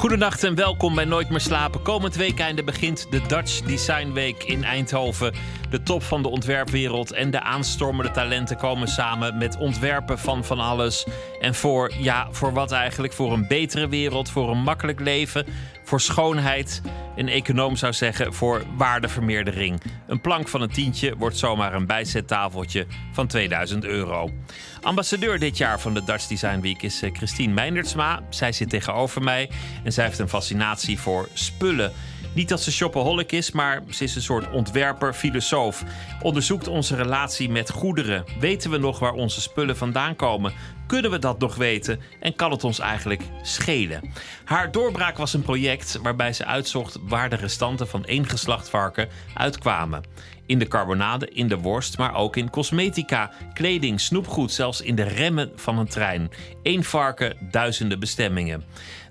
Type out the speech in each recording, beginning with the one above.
Goedenacht en welkom bij Nooit meer slapen. Komend weekende begint de Dutch Design Week in Eindhoven. De top van de ontwerpwereld en de aanstormende talenten komen samen met ontwerpen van van alles. En voor, ja, voor wat eigenlijk? Voor een betere wereld, voor een makkelijk leven, voor schoonheid. Een econoom zou zeggen voor waardevermeerdering. Een plank van een tientje wordt zomaar een bijzettafeltje van 2000 euro. Ambassadeur dit jaar van de Dutch Design Week is eh, Christine Meindertsma. Zij zit tegenover mij en zij heeft een fascinatie voor spullen. Niet dat ze shopaholic is, maar ze is een soort ontwerper, filosoof. Onderzoekt onze relatie met goederen. Weten we nog waar onze spullen vandaan komen? Kunnen we dat nog weten? En kan het ons eigenlijk schelen? Haar doorbraak was een project waarbij ze uitzocht waar de restanten van één geslacht varken uitkwamen. In de carbonade, in de worst, maar ook in cosmetica, kleding, snoepgoed, zelfs in de remmen van een trein. Eén varken, duizenden bestemmingen.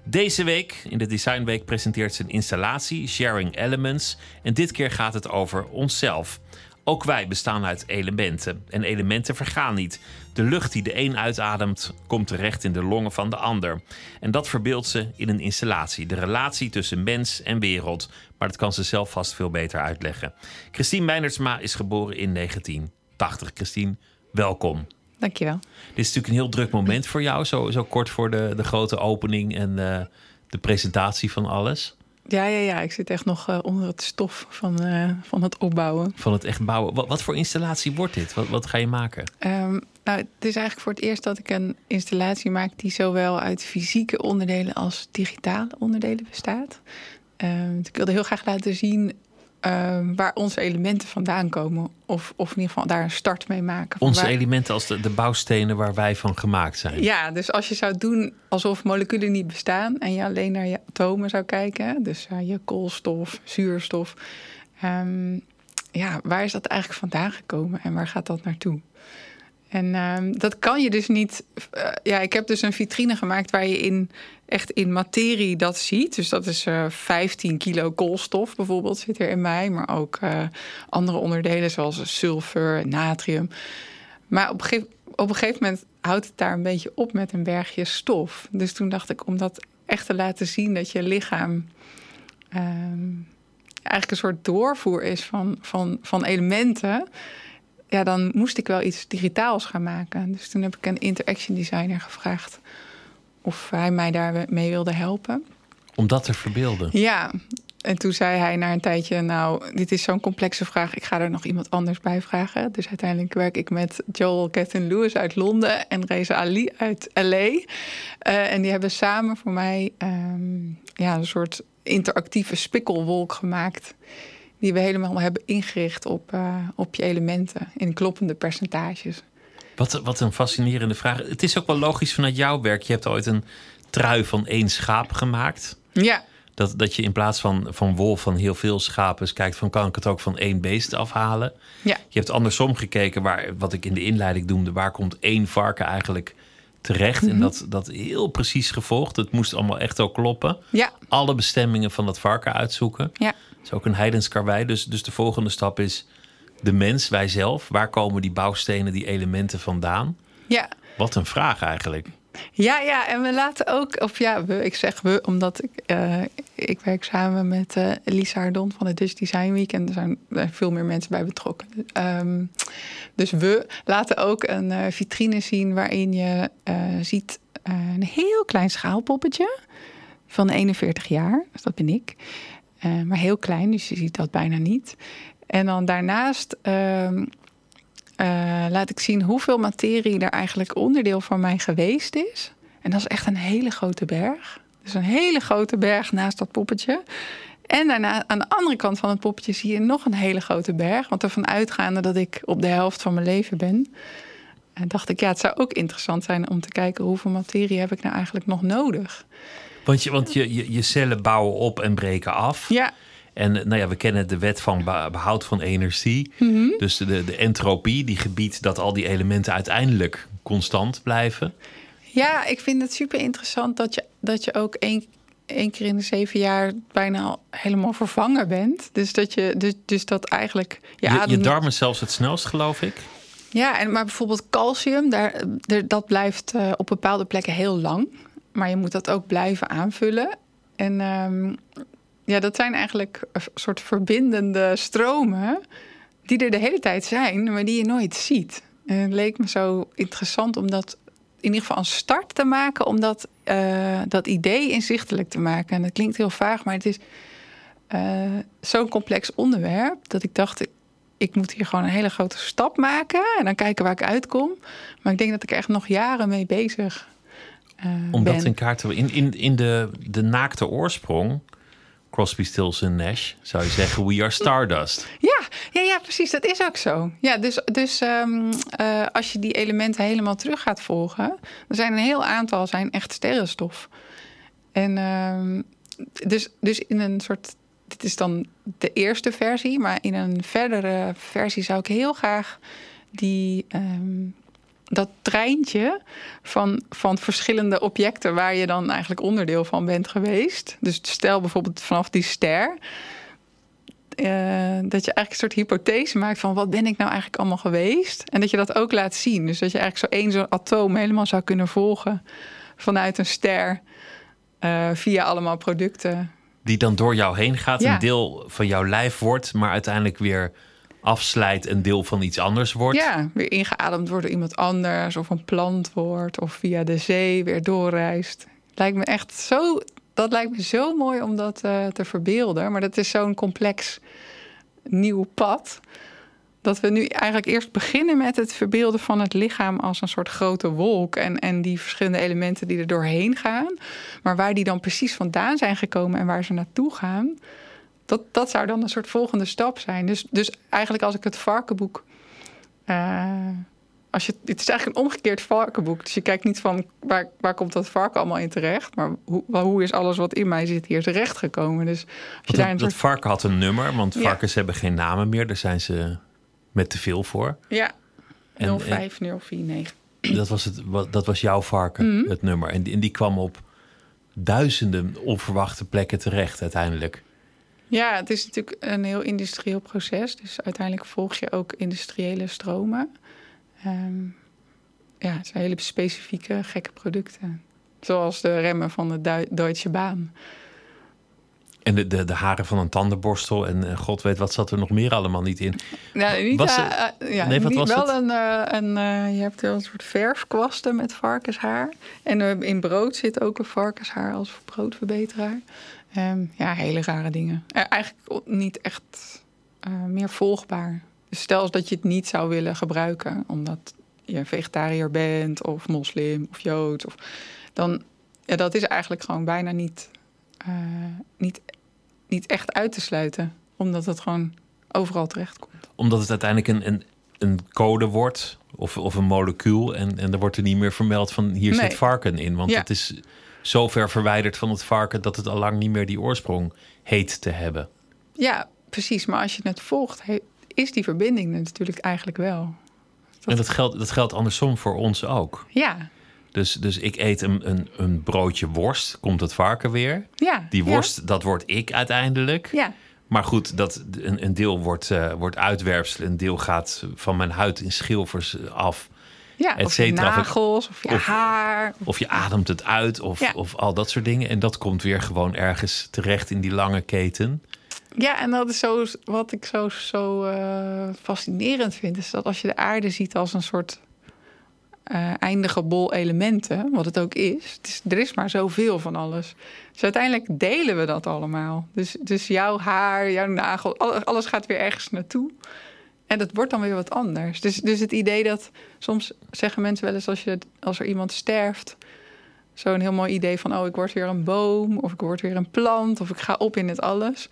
Deze week, in de Design Week, presenteert ze een installatie, Sharing Elements. En dit keer gaat het over onszelf. Ook wij bestaan uit elementen. En elementen vergaan niet. De lucht die de een uitademt, komt terecht in de longen van de ander. En dat verbeeldt ze in een installatie. De relatie tussen mens en wereld. Maar dat kan ze zelf vast veel beter uitleggen. Christine Meinertsma is geboren in 1980. Christine, welkom. Dankjewel. Dit is natuurlijk een heel druk moment voor jou, zo, zo kort voor de, de grote opening en uh, de presentatie van alles. Ja, ja, ja. Ik zit echt nog uh, onder het stof van, uh, van het opbouwen. Van het echt bouwen. Wat, wat voor installatie wordt dit? Wat, wat ga je maken? Um, nou, het is eigenlijk voor het eerst dat ik een installatie maak die zowel uit fysieke onderdelen als digitale onderdelen bestaat. Um, ik wilde heel graag laten zien uh, waar onze elementen vandaan komen. Of, of in ieder geval daar een start mee maken. Onze waar... elementen als de, de bouwstenen waar wij van gemaakt zijn. Ja, dus als je zou doen alsof moleculen niet bestaan en je alleen naar je atomen zou kijken, dus uh, je koolstof, zuurstof. Um, ja, waar is dat eigenlijk vandaan gekomen en waar gaat dat naartoe? En um, dat kan je dus niet. Uh, ja, ik heb dus een vitrine gemaakt waar je in echt in materie dat ziet. Dus dat is uh, 15 kilo koolstof bijvoorbeeld zit er in mij, maar ook uh, andere onderdelen zoals sulfur, natrium. Maar op een, gegeven, op een gegeven moment houdt het daar een beetje op met een bergje stof. Dus toen dacht ik om dat echt te laten zien dat je lichaam um, eigenlijk een soort doorvoer is van, van, van elementen ja, dan moest ik wel iets digitaals gaan maken. Dus toen heb ik een interaction designer gevraagd of hij mij daarmee wilde helpen. Om dat te verbeelden? Ja. En toen zei hij na een tijdje, nou, dit is zo'n complexe vraag, ik ga er nog iemand anders bij vragen. Dus uiteindelijk werk ik met Joel Catherine Lewis uit Londen en Reza Ali uit LA. Uh, en die hebben samen voor mij um, ja, een soort interactieve spikkelwolk gemaakt die we helemaal hebben ingericht op, uh, op je elementen in kloppende percentages. Wat, wat een fascinerende vraag. Het is ook wel logisch vanuit jouw werk. Je hebt ooit een trui van één schaap gemaakt. Ja. Dat, dat je in plaats van, van wol van heel veel schapen kijkt van kan ik het ook van één beest afhalen. Ja. Je hebt andersom gekeken waar, wat ik in de inleiding noemde, waar komt één varken eigenlijk terecht. Mm -hmm. En dat, dat heel precies gevolgd. Het moest allemaal echt ook kloppen. Ja. Alle bestemmingen van dat varken uitzoeken. Ja. Dat is ook een heidenskarwei. Dus, dus de volgende stap is de mens, wij zelf. Waar komen die bouwstenen, die elementen vandaan? Ja. Wat een vraag eigenlijk. Ja, ja, en we laten ook, of ja, we, ik zeg we, omdat ik, uh, ik werk samen met uh, Lisa Hardon van de Dutch Design Week en er zijn er veel meer mensen bij betrokken. Um, dus we laten ook een uh, vitrine zien waarin je ziet een heel klein schaalpoppetje van 41 jaar, dus dat ben ik, maar heel klein, dus je ziet dat bijna niet. En dan daarnaast uh, uh, laat ik zien hoeveel materie er eigenlijk onderdeel van mij geweest is. En dat is echt een hele grote berg. Dus een hele grote berg naast dat poppetje. En daarna aan de andere kant van het poppetje zie je nog een hele grote berg. Want ervan uitgaande dat ik op de helft van mijn leven ben, en dacht ik, ja, het zou ook interessant zijn om te kijken hoeveel materie heb ik nou eigenlijk nog nodig. Want je, want je, je, je cellen bouwen op en breken af. Ja. En nou ja, we kennen de wet van behoud van energie. Mm -hmm. Dus de, de entropie, die gebiedt dat al die elementen uiteindelijk constant blijven. Ja, ik vind het super interessant dat je, dat je ook één, één keer in de zeven jaar bijna al helemaal vervangen bent. Dus dat je dus, dus dat eigenlijk. Je, je adem- darmen zelfs het snelst, geloof ik. Ja, en, maar bijvoorbeeld calcium, daar, dat blijft eh, op bepaalde plekken heel lang. Maar je moet dat ook blijven aanvullen. En ehm, ja, dat zijn eigenlijk een soort verbindende stromen die er de hele tijd zijn, maar die je nooit ziet. En het leek me zo interessant om dat in ieder geval een start te maken, om dat, eh, dat idee inzichtelijk te maken. En dat klinkt heel vaag, maar het is eh, zo'n complex onderwerp dat ik dacht, ik, moet hier gewoon een hele grote stap maken en dan kijken waar ik uitkom. Maar ik denk dat ik er echt nog jaren mee bezig eh, Om ben. dat in kaart te in, in, in de, de naakte oorsprong, Crosby, Stills en Nash, zou je zeggen: We are Stardust. Ja, ja, ja, precies. Dat is ook zo. Ja, dus dus ehm, eh, als je die elementen helemaal terug gaat volgen, er zijn een heel aantal zijn echt sterrenstof. En ehm, dus, dus in een soort. Dit is dan de eerste versie, maar in een verdere versie zou ik heel graag die. ehm, dat treintje van, van verschillende objecten waar je dan eigenlijk onderdeel van bent geweest. Dus stel bijvoorbeeld vanaf die ster. eh, dat je eigenlijk een soort hypothese maakt van wat ben ik nou eigenlijk allemaal geweest. En dat je dat ook laat zien. Dus dat je eigenlijk zo één zo'n atoom helemaal zou kunnen volgen vanuit een ster. eh, via allemaal producten. Die dan door jou heen gaat, Ja. een deel van jouw lijf wordt, maar uiteindelijk weer afslijt, een deel van iets anders wordt. Ja, weer ingeademd wordt door iemand anders. Of een plant wordt. Of via de zee weer doorreist. Lijkt me echt zo. Dat lijkt me zo mooi om dat eh, te verbeelden. Maar dat is zo'n complex nieuw pad. Dat we nu eigenlijk eerst beginnen met het verbeelden van het lichaam als een soort grote wolk. En, en die verschillende elementen die er doorheen gaan. Maar waar die dan precies vandaan zijn gekomen en waar ze naartoe gaan. Dat, dat zou dan een soort volgende stap zijn. Dus, dus eigenlijk als ik het varkenboek. eh, als je, het is eigenlijk een omgekeerd varkenboek. Dus je kijkt niet van waar, waar komt dat varken allemaal in terecht. Maar hoe, hoe is alles wat in mij zit hier terecht gekomen. Dus als je Want daar dat, dat soort. varken had een nummer, want Ja. varkens hebben geen namen meer. Daar zijn ze met te veel voor. Ja, En- 05049. Dat was, het, dat was jouw varken, Mhm. het nummer. En die, en die kwam op duizenden onverwachte plekken terecht uiteindelijk. Ja, het is natuurlijk een heel industrieel proces. Dus uiteindelijk volg je ook industriële stromen. Ehm, ja, het zijn hele specifieke, gekke producten. Zoals de remmen van de Dui- Deutsche Bahn. En de, de, de haren van een tandenborstel. En eh, god weet wat zat er nog meer allemaal niet in. Ja, niet, Was het- ja, Nee, wat niet- was wel het? een, een je hebt wel een soort verfkwasten met varkenshaar. En eh, in brood zit ook een varkenshaar als broodverbeteraar. Ehm, ja, hele rare dingen. Eh, eigenlijk niet echt eh, meer volgbaar. Dus stel dat je het niet zou willen gebruiken, omdat je vegetariër bent of moslim of jood. Of, dan, ja, dat is eigenlijk gewoon bijna niet, eh, niet, niet echt uit te sluiten. Omdat het gewoon overal terecht komt. Omdat het uiteindelijk een, een, een code wordt. Of, of een molecuul. En, en er wordt er niet meer vermeld van hier Nee. zit varken in. Want Ja. het is zo ver verwijderd van het varken... dat het al lang niet meer die oorsprong heet te hebben. Ja, precies. Maar als je het volgt, is die verbinding er natuurlijk eigenlijk wel. En dat geldt, dat geldt andersom voor ons ook. Ja, Dus, dus ik eet een, een, een broodje worst, komt het varken weer. ja. Die ja, worst, dat word ik uiteindelijk. Ja, Maar goed, dat, een, een deel wordt, eh, wordt uitwerpsel, een deel gaat van mijn huid in schilfers af. Ja. Et of je nagels, of je Of- haar. Of je ademt het uit, of, Ja. of al dat soort dingen. En dat komt weer gewoon ergens terecht in die lange keten. Ja, en dat is zo, wat ik zo, zo eh, fascinerend vind. Is dat als je de aarde ziet als een soort eh, eindige bol elementen, wat het ook is. Het is er is maar zoveel van alles. Dus uiteindelijk delen we dat allemaal. Dus, dus jouw haar, jouw nagel, al- alles gaat weer ergens naartoe. En dat wordt dan weer wat anders. Dus, dus het idee dat soms zeggen mensen wel eens als, je, als er iemand sterft. Zo'n heel mooi idee van, oh, ik word weer een boom, of ik word weer een plant, of ik ga op in het alles.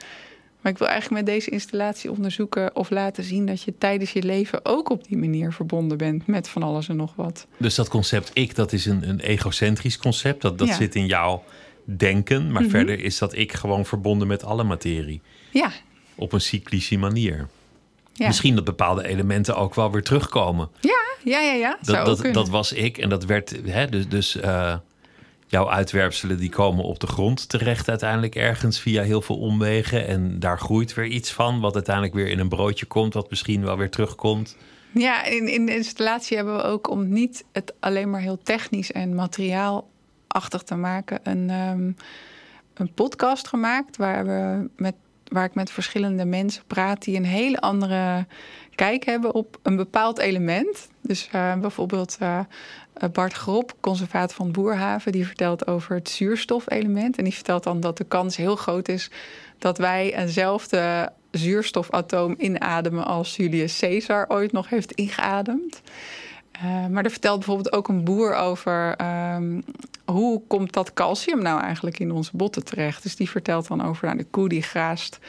Maar ik wil eigenlijk met deze installatie onderzoeken of laten zien dat je tijdens je leven ook op die manier verbonden bent met van alles en nog wat. Dus dat concept ik, dat is een, een egocentrisch concept. Dat, dat Ja. zit in jouw denken. Maar Mhm. verder is dat ik gewoon verbonden met alle materie. Ja, Op een cyclische manier. Ja. Misschien dat bepaalde elementen ook wel weer terugkomen. Ja, Ja, ja, ja. Dat, dat, dat was ik. En dat werd hè, dus, dus eh, jouw uitwerpselen die komen op de grond terecht uiteindelijk ergens via heel veel omwegen. En daar groeit weer iets van, wat uiteindelijk weer in een broodje komt, wat misschien wel weer terugkomt. Ja, in, in de installatie hebben we ook om niet het alleen maar heel technisch en materiaalachtig te maken, een, ehm, een podcast gemaakt waar, we met, waar ik met verschillende mensen praat die een hele andere kijk hebben op een bepaald element. Dus eh, bijvoorbeeld eh, Bart Grop, conservator van Boerhaven, die vertelt over het zuurstofelement. En die vertelt dan dat de kans heel groot is dat wij eenzelfde zuurstofatoom inademen als Julius Caesar ooit nog heeft ingeademd. Uh, maar er vertelt bijvoorbeeld ook een boer over um, hoe komt dat calcium nou eigenlijk in onze botten terecht. Dus die vertelt dan over nou, de koe die graast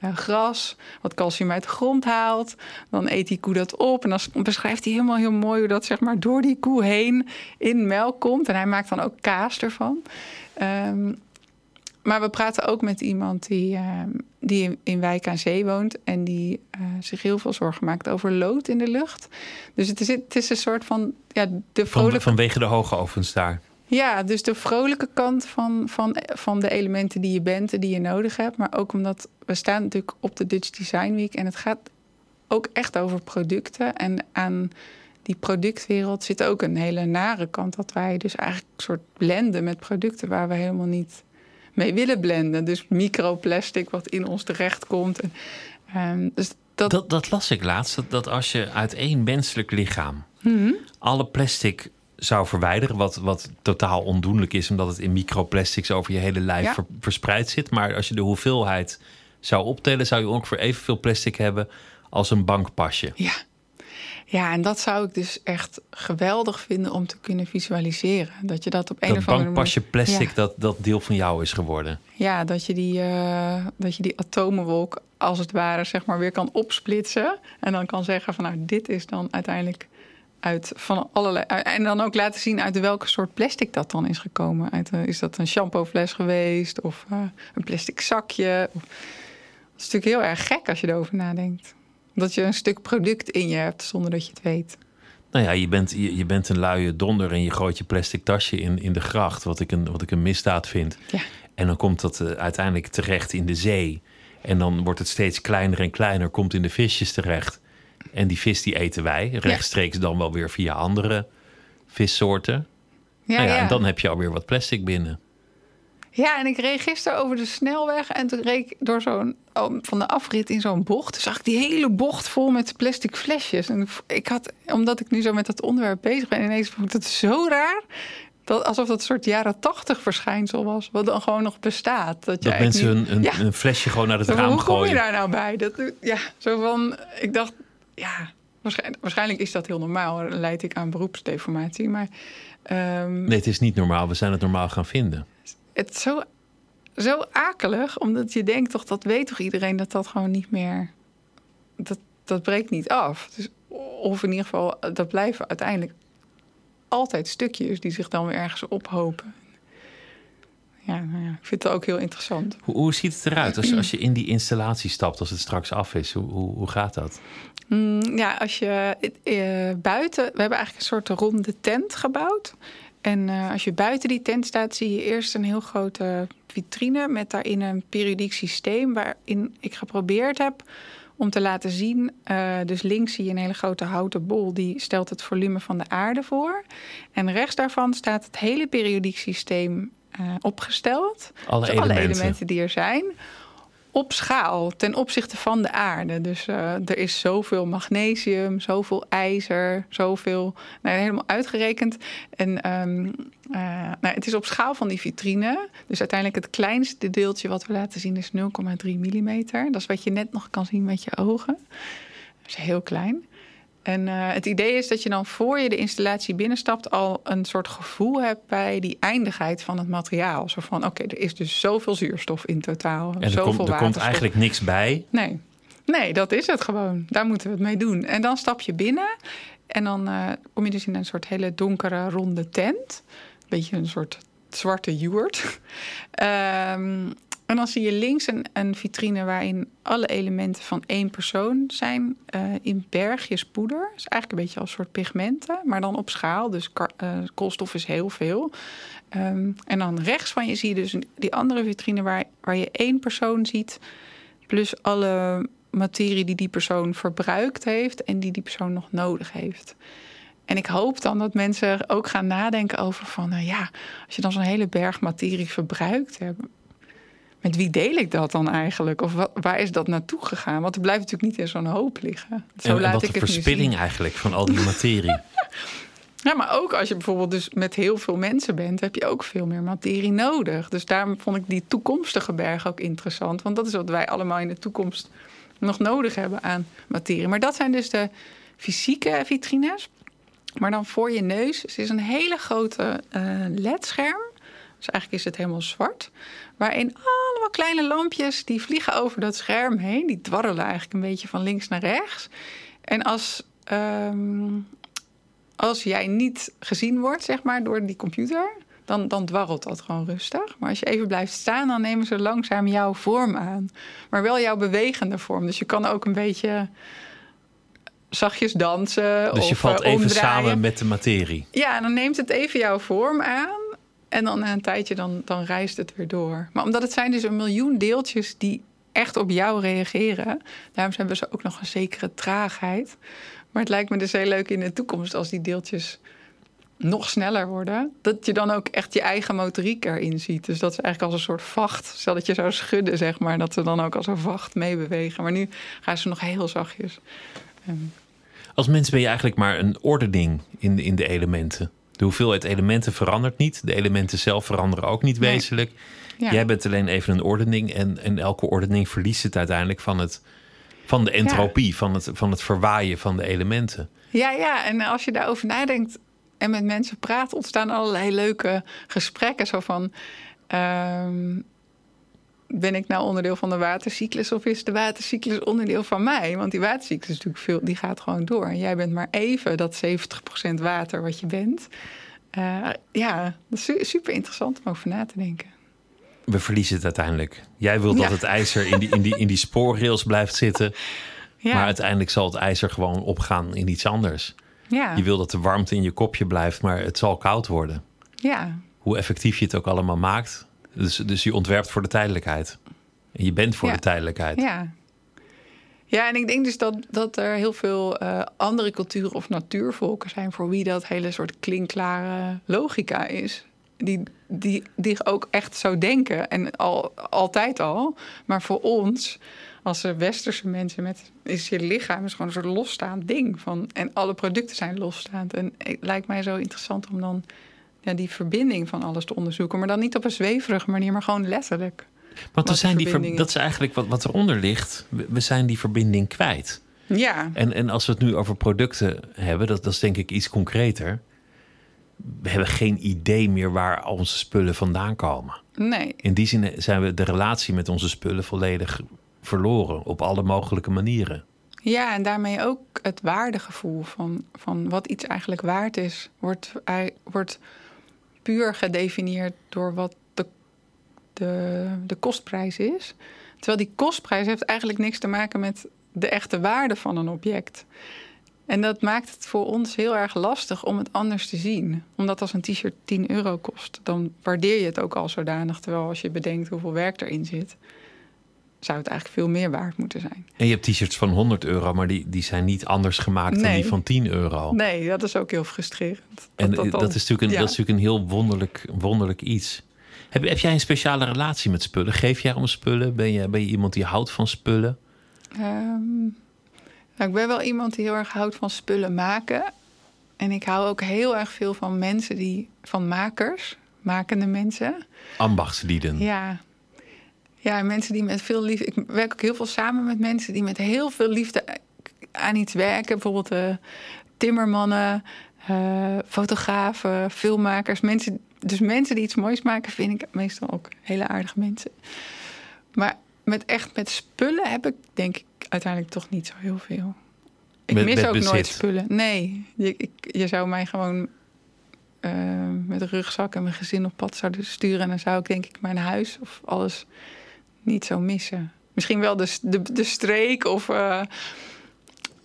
uh, gras, wat calcium uit de grond haalt. Dan eet die koe dat op en dan beschrijft hij helemaal heel mooi hoe dat zeg maar door die koe heen in melk komt. En hij maakt dan ook kaas ervan. Um, maar we praten ook met iemand die, uh, die in Wijk aan Zee woont en die uh, zich heel veel zorgen maakt over lood in de lucht. Dus het is, het is een soort van ja, de vrolijke. Van, vanwege de hoge ovens daar. Ja, dus de vrolijke kant van, van, van de elementen die je bent en die je nodig hebt. Maar ook omdat we staan natuurlijk op de Dutch Design Week en het gaat ook echt over producten. En aan die productwereld zit ook een hele nare kant. Dat wij dus eigenlijk een soort blenden met producten waar we helemaal niet mee willen blenden. Dus microplastic wat in ons terechtkomt. En, um, dus dat... Dat, dat las ik laatst. Dat, dat als je uit één menselijk lichaam Mhm. alle plastic zou verwijderen, wat, wat totaal ondoenlijk is, omdat het in microplastics over je hele lijf Ja. ver- verspreid zit. Maar als je de hoeveelheid zou optellen, zou je ongeveer evenveel plastic hebben als een bankpasje. Ja. Ja, en dat zou ik dus echt geweldig vinden om te kunnen visualiseren. Dat je dat op een Dat of andere bankpasje manier... plastic, Ja. dat, dat deel van jou is geworden. Ja, dat je, die, eh, dat je die atomenwolk als het ware zeg maar weer kan opsplitsen. En dan kan zeggen van nou, dit is dan uiteindelijk uit van allerlei... En dan ook laten zien uit welke soort plastic dat dan is gekomen. Uit, eh, is dat een shampoofles geweest of eh, een plastic zakje? Of... Dat is natuurlijk heel erg gek als je erover nadenkt. Dat je een stuk product in je hebt zonder dat je het weet. Nou ja, je bent, je, je bent een luie donder en je gooit je plastic tasje in, in de gracht, wat ik een, wat ik een misdaad vind. Ja. En dan komt dat eh, uiteindelijk terecht in de zee. En dan wordt het steeds kleiner en kleiner, komt in de visjes terecht. En die vis die eten wij, rechtstreeks dan wel weer via andere vissoorten. Ja, nou ja. En dan heb je alweer wat plastic binnen. Ja, en ik reed gisteren over de snelweg en toen reed ik door zo'n oh, van de afrit in zo'n bocht. Toen zag ik die hele bocht vol met plastic flesjes. En ik had, omdat ik nu zo met dat onderwerp bezig ben, ineens vond ik dat zo raar. Dat, alsof dat een soort jaren tachtig verschijnsel was, wat dan gewoon nog bestaat. Dat, je Dat mensen een, niet- een, Ja. een flesje gewoon naar het raam hoe kom je gooien. daar nou bij? Dat, ja, zo van, ik dacht, ja, waarschijnlijk, waarschijnlijk is dat heel normaal. Leid ik aan beroepsdeformatie. Maar ehm, Nee, het is niet normaal. We zijn het normaal gaan vinden. Het is zo, zo akelig, omdat je denkt toch, dat weet toch iedereen dat dat gewoon niet meer, dat, dat breekt niet af. Dus, of in ieder geval, dat blijven uiteindelijk altijd stukjes die zich dan weer ergens ophopen. Ja, nou ja, ik vind het ook heel interessant. Hoe, hoe ziet het eruit als, als je in die installatie stapt, als het straks af is? Hoe, hoe, hoe gaat dat? Mm, ja, als je eh, buiten... We hebben eigenlijk een soort ronde tent gebouwd. En eh, als je buiten die tent staat, zie je eerst een heel grote vitrine... met daarin een periodiek systeem waarin ik geprobeerd heb om te laten zien... eh, dus links zie je een hele grote houten bol... die stelt het volume van de aarde voor. En rechts daarvan staat het hele periodiek systeem eh, opgesteld. Alle Dus alle elementen die er zijn op schaal ten opzichte van de aarde. Dus eh, er is zoveel magnesium, zoveel ijzer, zoveel. Nou, helemaal uitgerekend. En ehm, eh, nou, het is op schaal van die vitrine. Dus uiteindelijk het kleinste deeltje wat we laten zien is 0,3 mm. Dat is wat je net nog kan zien met je ogen. Dat is heel klein. En eh, het idee is dat je dan voor je de installatie binnenstapt al een soort gevoel hebt bij die eindigheid van het materiaal. Zo van, oké, er is dus zoveel zuurstof in totaal. En er, zoveel komt, er komt eigenlijk niks bij. Nee. nee, dat is het gewoon. Daar moeten we het mee doen. En dan stap je binnen en dan eh, kom je dus in een soort hele donkere ronde tent. Een beetje een soort zwarte joert. Ehm, En dan zie je links een, een vitrine waarin alle elementen van één persoon zijn uh, in bergjes poeder. Is eigenlijk een beetje als soort pigmenten, maar dan op schaal. Dus uh, koolstof is heel veel. Um, en dan rechts van je zie je dus die andere vitrine waar, waar je één persoon ziet, plus alle materie die die persoon verbruikt heeft en die die persoon nog nodig heeft. En ik hoop dan dat mensen ook gaan nadenken over van, nou ja, als je dan zo'n hele berg materie verbruikt, met wie deel ik dat dan eigenlijk? Of wat, waar is dat naartoe gegaan? Want er blijft natuurlijk niet in zo'n hoop liggen. Zo en, laat wat ik de verspilling eigenlijk van al die materie. ja, maar ook als je bijvoorbeeld dus met heel veel mensen bent, heb je ook veel meer materie nodig. Dus daarom vond ik die toekomstige berg ook interessant. Want dat is wat wij allemaal in de toekomst nog nodig hebben aan materie. Maar dat zijn dus de fysieke vitrines. Maar dan voor je neus is is een hele grote uh, LED-scherm. Dus eigenlijk is het helemaal zwart. Waarin allemaal kleine lampjes die vliegen over dat scherm heen. Die dwarrelen eigenlijk een beetje van links naar rechts. En als, um, als jij niet gezien wordt, zeg maar, door die computer, dan, dan dwarrelt dat gewoon rustig. Maar als je even blijft staan, dan nemen ze langzaam jouw vorm aan. Maar wel jouw bewegende vorm. Dus je kan ook een beetje zachtjes dansen. Dus je valt uh, even samen met de materie. Ja, dan neemt het even jouw vorm aan. En dan na een tijdje dan, dan reist het weer door. Maar omdat het zijn dus een miljoen deeltjes die echt op jou reageren. Daarom hebben ze ook nog een zekere traagheid. Maar het lijkt me dus heel leuk in de toekomst als die deeltjes nog sneller worden. Dat je dan ook echt je eigen motoriek erin ziet. Dus dat is eigenlijk als een soort vacht. Stel dat je zou schudden, zeg maar. Dat ze dan ook als een vacht meebewegen. Maar nu gaan ze nog heel zachtjes. Als mens ben je eigenlijk maar een ordening in de, in de elementen. De hoeveelheid elementen verandert niet. De elementen zelf veranderen ook niet wezenlijk. Jij bent alleen even een ordening. En, en elke ordening verliest het uiteindelijk van, het, van de entropie, van, het, van het verwaaien van de elementen. Ja, ja, en als je daarover nadenkt en met mensen praat, ontstaan allerlei leuke gesprekken. Zo van. Ehm, ben ik nou onderdeel van de watercyclus of is de watercyclus onderdeel van mij? Want die watercyclus is natuurlijk veel, die gaat gewoon door. En jij bent maar even dat 70% water wat je bent. Uh, ja, dat is super interessant om over na te denken. We verliezen het uiteindelijk. Jij wilt dat het ijzer in die, in, die, in die spoorrails blijft zitten. Ja. Maar uiteindelijk zal het ijzer gewoon opgaan in iets anders. Ja. Je wil dat de warmte in je kopje blijft, maar het zal koud worden. Ja. Hoe effectief je het ook allemaal maakt, dus, dus je ontwerpt voor de tijdelijkheid. En je bent voor de tijdelijkheid. Ja. Ja, en ik denk dus dat, dat er heel veel uh, andere culturen of natuurvolken zijn voor wie dat hele soort klinkklare logica is. Die, die, die ook echt zo denken. En al, altijd al. Maar voor ons, als westerse mensen, met, is je lichaam is gewoon een soort losstaand ding. Van, en alle producten zijn losstaand. En het lijkt mij zo interessant om dan ja, die verbinding van alles te onderzoeken. Maar dan niet op een zweverige manier, maar gewoon letterlijk. Want we zijn die dat is eigenlijk wat, wat eronder ligt. We, zijn die verbinding kwijt. Ja. En, en als we het nu over producten hebben, dat, dat is denk ik iets concreter. We hebben geen idee meer waar onze spullen vandaan komen. Nee. In die zin zijn we de relatie met onze spullen volledig verloren op alle mogelijke manieren. Ja, en daarmee ook het waardegevoel van, van wat iets eigenlijk waard is, wordt, wordt puur gedefinieerd door wat de, de, de kostprijs is. Terwijl die kostprijs heeft eigenlijk niks te maken met de echte waarde van een object. En dat maakt het voor ons heel erg lastig om het anders te zien. Omdat als een t-shirt 10 euro kost, dan waardeer je het ook al zodanig. Terwijl als je bedenkt hoeveel werk erin zit, zou het eigenlijk veel meer waard moeten zijn. En je hebt t-shirts van 100 euro, maar die, die zijn niet anders gemaakt dan die van 10 euro. Nee, dat is ook heel frustrerend. En dat, dat, is, natuurlijk een, dat is natuurlijk een heel wonderlijk, wonderlijk iets. Heb, heb jij een speciale relatie met spullen? Geef jij om spullen? Ben je, ben je iemand die houdt van spullen? Um, nou, ik ben wel iemand die heel erg houdt van spullen maken. En ik hou ook heel erg veel van mensen die, van makers, makende mensen. Ambachtslieden. Ja, ja, mensen die met veel liefde. Ik werk ook heel veel samen met mensen die met heel veel liefde aan iets werken. Bijvoorbeeld uh, timmermannen, uh, fotografen, filmmakers. Mensen, dus mensen die iets moois maken, vind ik meestal ook hele aardige mensen. Maar met echt met spullen heb ik denk ik uiteindelijk toch niet zo heel veel. Ik mis ook nooit spullen. Nee, je, ik, je zou mij gewoon uh, met een rugzak en mijn gezin op pad zouden sturen. En dan zou ik denk ik mijn huis of alles niet zo missen. Misschien wel de, de, de streek of, uh,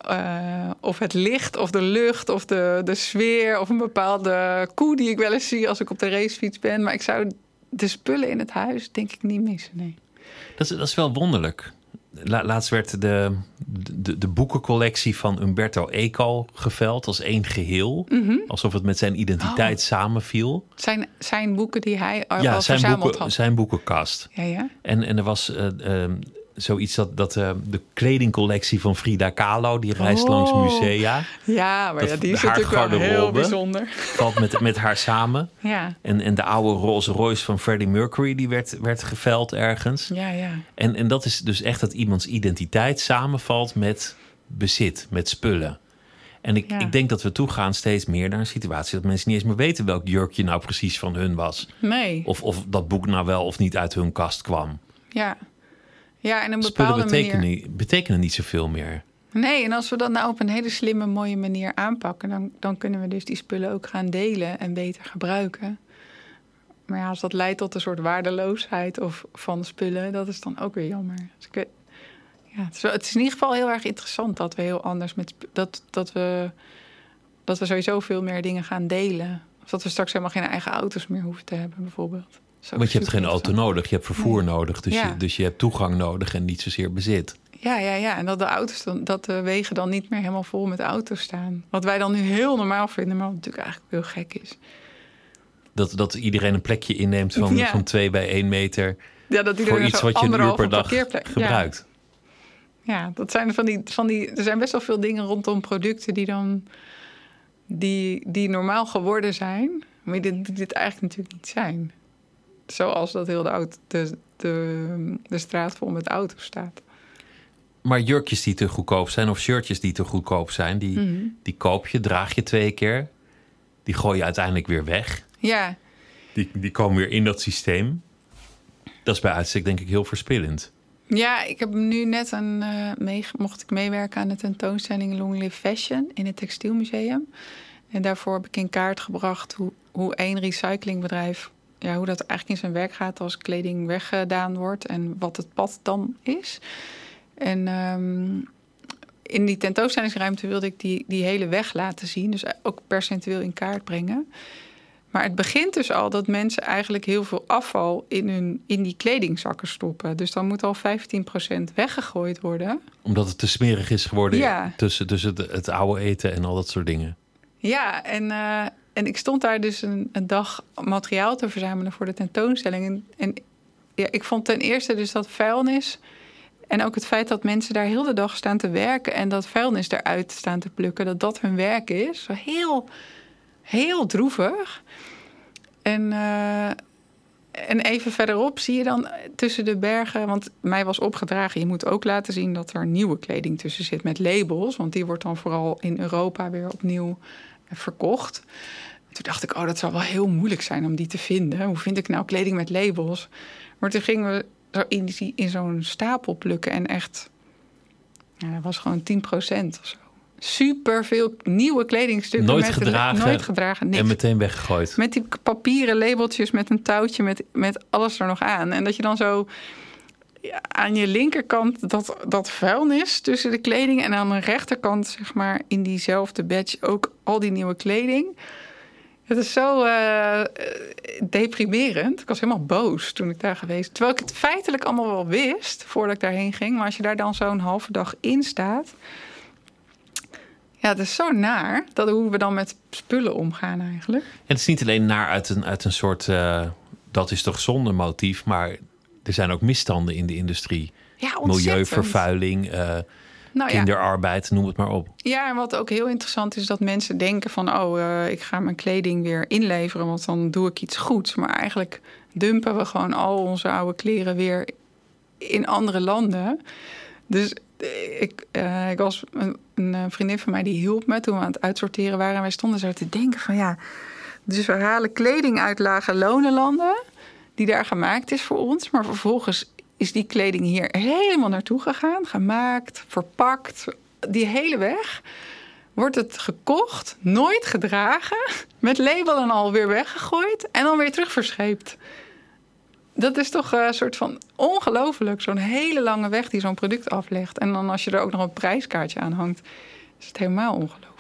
uh, of het licht of de lucht of de, de sfeer of een bepaalde koe die ik wel eens zie als ik op de racefiets ben. Maar ik zou de spullen in het huis denk ik niet missen, nee. Dat is, dat is wel wonderlijk. Laatst werd de, de, de, boekencollectie van Umberto Eco geveld als één geheel. Mhm. Alsof het met zijn identiteit Oh. samenviel. Zijn, zijn boeken die hij al ja, zijn, verzameld boeken, had. zijn boekenkast. Ja, ja. En, en er was eh, eh, zoiets dat, dat eh, de kledingcollectie van Frida Kahlo... die reist Oh. langs musea, Ja, maar Dat- ja, die is natuurlijk wel heel bijzonder. valt met, met haar samen. Ja, En, en de oude Rolls Royce van Freddie Mercury... die werd, werd geveld ergens. ja, ja. En, en dat is dus echt dat iemands identiteit samenvalt met bezit, met spullen. En ik, Ja. ik denk dat we toegaan steeds meer naar een situatie dat mensen niet eens meer weten welk jurkje nou precies van hun was. Nee, Of, of dat boek nou wel of niet uit hun kast kwam. ja. Ja, en een Spullen bepaalde betekenen, manier. niet- betekenen niet zoveel meer. Nee, en als we dat nou op een hele slimme, mooie manier aanpakken, dan, dan kunnen we dus die spullen ook gaan delen en beter gebruiken. Maar ja, als dat leidt tot een soort waardeloosheid of van spullen, dat is dan ook weer jammer. Dus ik ja, het, is, wel- het is in ieder geval heel erg interessant dat we heel anders met dat, dat we dat we sowieso veel meer dingen gaan delen. Of dat we straks helemaal geen eigen auto's meer hoeven te hebben, bijvoorbeeld. Want je hebt geen auto nodig, je hebt vervoer Nee. nodig. Dus, Ja. je, dus je hebt toegang nodig en niet zozeer bezit. Ja, ja, ja. En dat de auto's dan, dat de wegen dan niet meer helemaal vol met auto's staan. Wat wij dan nu heel normaal vinden, maar wat natuurlijk eigenlijk heel gek is. Dat, dat iedereen een plekje inneemt van, Ja. van 2 bij 1 meter Ja, dat voor iets wat je een uur per dag Ja. gebruikt. Ja, dat zijn van die, van die. Er zijn best wel veel dingen rondom producten die dan. die, die normaal geworden zijn, maar die, die dit eigenlijk natuurlijk niet zijn. Zoals dat heel de, auto, de, de, de straat vol met auto's staat. Maar jurkjes die te goedkoop zijn of shirtjes die te goedkoop zijn, die, Mhm. die koop je, draag je twee keer. Die gooi je uiteindelijk weer weg. Ja, Die, die komen weer in dat systeem. Dat is bij uitstek denk ik heel verspillend. Ja, ik heb nu net een, mee, mocht ik meewerken aan de tentoonstelling Long Live Fashion in het Textielmuseum. En daarvoor heb ik in kaart gebracht hoe, hoe één recyclingbedrijf, ja, hoe dat eigenlijk in zijn werk gaat als kleding weggedaan wordt en wat het pad dan is. En ehm, in die tentoonstellingsruimte wilde ik die, die hele weg laten zien, dus ook percentueel in kaart brengen. Maar het begint dus al dat mensen eigenlijk heel veel afval in, hun, in die kledingzakken stoppen. Dus dan moet al 15% weggegooid worden. Omdat het te smerig is geworden Ja. tussen, tussen het, het oude eten en al dat soort dingen. Ja, en, eh, en ik stond daar dus een, een dag materiaal te verzamelen voor de tentoonstelling. En, ja, ik vond ten eerste dus dat vuilnis. En ook het feit dat mensen daar heel de dag staan te werken en dat vuilnis eruit staan te plukken, dat dat hun werk is. Heel, heel droevig. En, eh, en even verderop zie je dan tussen de bergen, want mij was opgedragen, je moet ook laten zien dat er nieuwe kleding tussen zit met labels, want die wordt dan vooral in Europa weer opnieuw verkocht. Toen dacht ik, oh, dat zal wel heel moeilijk zijn om die te vinden. Hoe vind ik nou kleding met labels? Maar toen gingen we zo in, die- in zo'n stapel plukken en echt, ja, dat was gewoon 10% of zo. Super veel nieuwe kledingstukken. Nooit met gedragen Nooit gedragen, niks. En meteen weggegooid. Met die papieren labeltjes met een touwtje met, met alles er nog aan. En dat je dan zo aan je linkerkant dat, dat vuilnis tussen de kleding... en aan de rechterkant, zeg maar, in diezelfde badge ook al die nieuwe kleding. Het is zo eh, deprimerend. Ik was helemaal boos toen ik daar geweest. Terwijl ik het feitelijk allemaal wel wist voordat ik daarheen ging. Maar als je daar dan zo'n halve dag in staat... Ja, het is zo naar dat hoe we dan met spullen omgaan eigenlijk. En het is niet alleen naar uit een, uit een soort eh, dat is toch zonde motief, maar er zijn ook misstanden in de industrie. Ja. Milieuvervuiling, eh, Nou ja. kinderarbeid, noem het maar op. ja, en wat ook heel interessant is, dat mensen denken van... oh, eh, ik ga mijn kleding weer inleveren, want dan doe ik iets goeds. Maar eigenlijk dumpen we gewoon al onze oude kleren weer in andere landen. Dus eh, ik, ik was een, een vriendin van mij die hielp me toen we aan het uitsorteren waren. En wij stonden zo te denken van ja... Dus we halen kleding uit lage lonenlanden... die daar gemaakt is voor ons. Maar vervolgens is die kleding hier helemaal naartoe gegaan. Gemaakt, verpakt, die hele weg. Wordt het gekocht, nooit gedragen... met label en al weer weggegooid... en dan weer terug verscheept. dat is toch een soort van ongelooflijk. Zo'n hele lange weg die zo'n product aflegt. En dan als je er ook nog een prijskaartje aan hangt, is het helemaal ongelooflijk.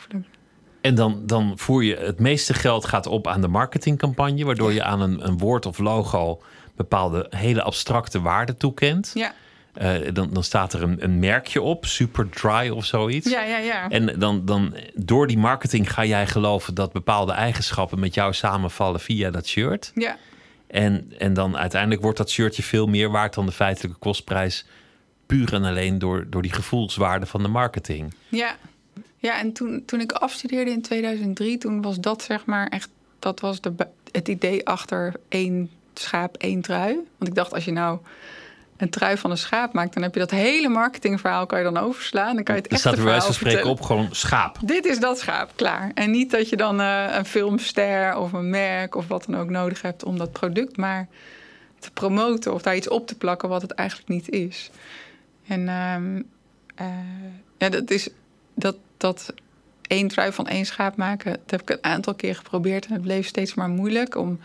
En dan, dan voer je het meeste geld gaat op aan de marketingcampagne, waardoor je aan een, een woord of logo bepaalde hele abstracte waarden toekent. Ja. Uh, dan, dan staat er een, een merkje op, Super Dry of zoiets. Ja, ja, ja. En dan, dan door die marketing ga jij geloven dat bepaalde eigenschappen met jou samenvallen via dat shirt. Ja. En, en dan uiteindelijk wordt dat shirtje veel meer waard dan de feitelijke kostprijs. Puur en alleen door, door die gevoelswaarde van de marketing. Ja, ja en toen, toen ik afstudeerde in 2003, toen was dat zeg maar echt, dat was de, het idee achter één schaap, één trui. Want ik dacht, als je nou een trui van een schaap maakt, dan heb je dat hele marketingverhaal kan je dan overslaan. Dan kan je het er staat er bij wijze van spreken op gewoon schaap. Dit is dat schaap, klaar. En niet dat je dan uh, een filmster of een merk of wat dan ook nodig hebt om dat product maar te promoten of daar iets op te plakken wat het eigenlijk niet is. En uh, uh, ja, dat is dat, dat één trui van één schaap maken, dat heb ik een aantal keer geprobeerd en het bleef steeds maar moeilijk om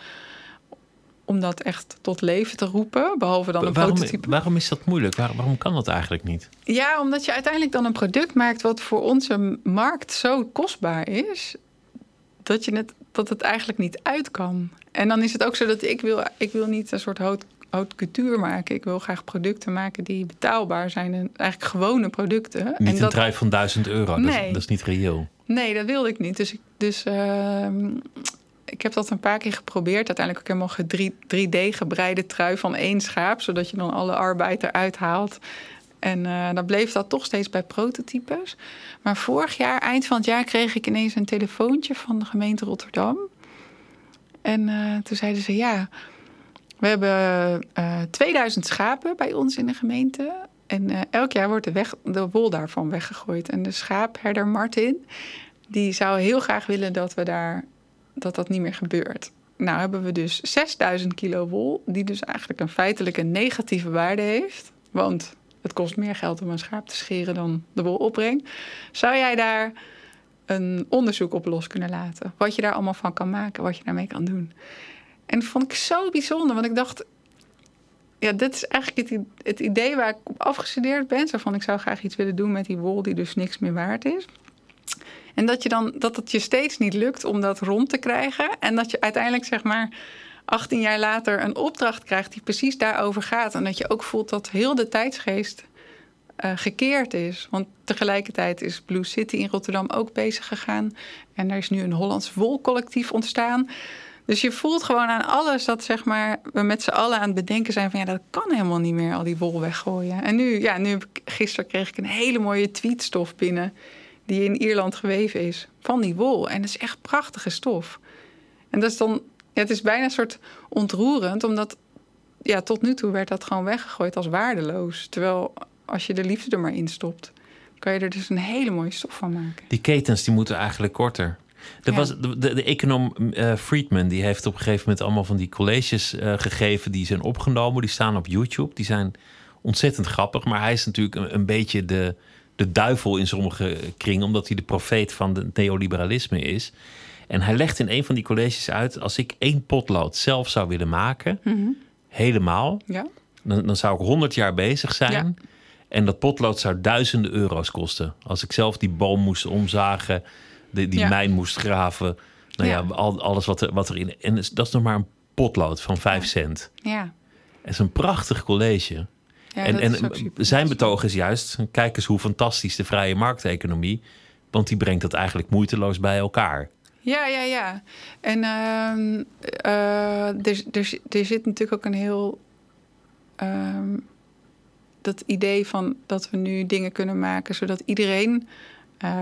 om dat echt tot leven te roepen, behalve dan een waarom, prototype. Waarom is dat moeilijk? waarom kan dat eigenlijk niet? Ja, omdat je uiteindelijk dan een product maakt wat voor onze markt zo kostbaar is, dat, je het, dat het eigenlijk niet uit kan. En dan is het ook zo dat ik wil, ik wil niet een soort haute, couture maken. Ik wil graag producten maken die betaalbaar zijn en eigenlijk gewone producten. Niet en een dat, drijf van 1000 euro, nee. dat, is, dat, is, niet reëel. Nee, dat wilde ik niet. Dus, dus uh, ik heb dat een paar keer geprobeerd. Uiteindelijk ook helemaal 3D gebreide trui van één schaap, zodat je dan alle arbeid eruit haalt. En uh, dan bleef dat toch steeds bij prototypes. Maar vorig jaar, eind van het jaar, kreeg ik ineens een telefoontje van de gemeente Rotterdam. En uh, toen zeiden ze: Ja, we hebben uh, eh, 2000 schapen bij ons in de gemeente. En elk jaar wordt de, de wol daarvan weggegooid. En de schaapherder Martin, die zou heel graag willen dat we daar dat dat niet meer gebeurt. Nou hebben we dus 6000 kilo wol, die dus eigenlijk een feitelijke negatieve waarde heeft. Want het kost meer geld om een schaap te scheren dan de wol opbrengt. Zou jij daar een onderzoek op los kunnen laten? Wat je daar allemaal van kan maken, wat je daarmee kan doen. En dat vond ik zo bijzonder, want ik dacht... Ja, dit is eigenlijk het, het idee waar ik op afgestudeerd ben. Van, ik zou graag iets willen doen met die wol die dus niks meer waard is. En dat, je dan, dat het je steeds niet lukt om dat rond te krijgen. En dat je uiteindelijk zeg maar 18 jaar later een opdracht krijgt die precies daarover gaat. En dat je ook voelt dat heel de tijdsgeest uh, gekeerd is. Want tegelijkertijd is Blue City in Rotterdam ook bezig gegaan. En er is nu een Hollands wolcollectief ontstaan. Dus je voelt gewoon aan alles dat zeg maar, we met z'n allen aan het bedenken zijn van ja, dat kan helemaal niet meer, al die wol weggooien. En nu, ja, nu gisteren kreeg ik een hele mooie tweetstof binnen die in Ierland geweven is van die wol. En dat is echt prachtige stof. En dat is dan, het is bijna een soort ontroerend, omdat ja, tot nu toe werd dat gewoon weggegooid als waardeloos. Terwijl als je de liefde er maar in stopt, kan je er dus een hele mooie stof van maken. Die ketens die moeten eigenlijk korter. Er was, de, de, de econoom uh, Friedman die heeft op een gegeven moment allemaal van die colleges uh, gegeven die zijn opgenomen. Die staan op YouTube. Die zijn ontzettend grappig. Maar hij is natuurlijk een, een beetje de, de duivel in sommige kringen, omdat hij de profeet van het neoliberalisme is. En hij legt in een van die colleges uit: als ik één potlood zelf zou willen maken, Mhm. helemaal, Ja. dan, dan zou ik 100 jaar bezig zijn. Ja. En dat potlood zou duizenden euro's kosten. Als ik zelf die boom moest omzagen, die Ja. mijn moest graven. Nou ja, al, alles wat, er, wat erin. En dat is nog maar een potlood van 5 cent. Ja. Het is een prachtig college. ja en en zijn betoog is juist: kijk eens hoe fantastisch de vrije markteconomie. Want die brengt dat eigenlijk moeiteloos bij elkaar. Ja, ja, ja. En eh, er, er, er zit natuurlijk ook een heel. ehm, dat idee van dat we nu dingen kunnen maken zodat iedereen eh,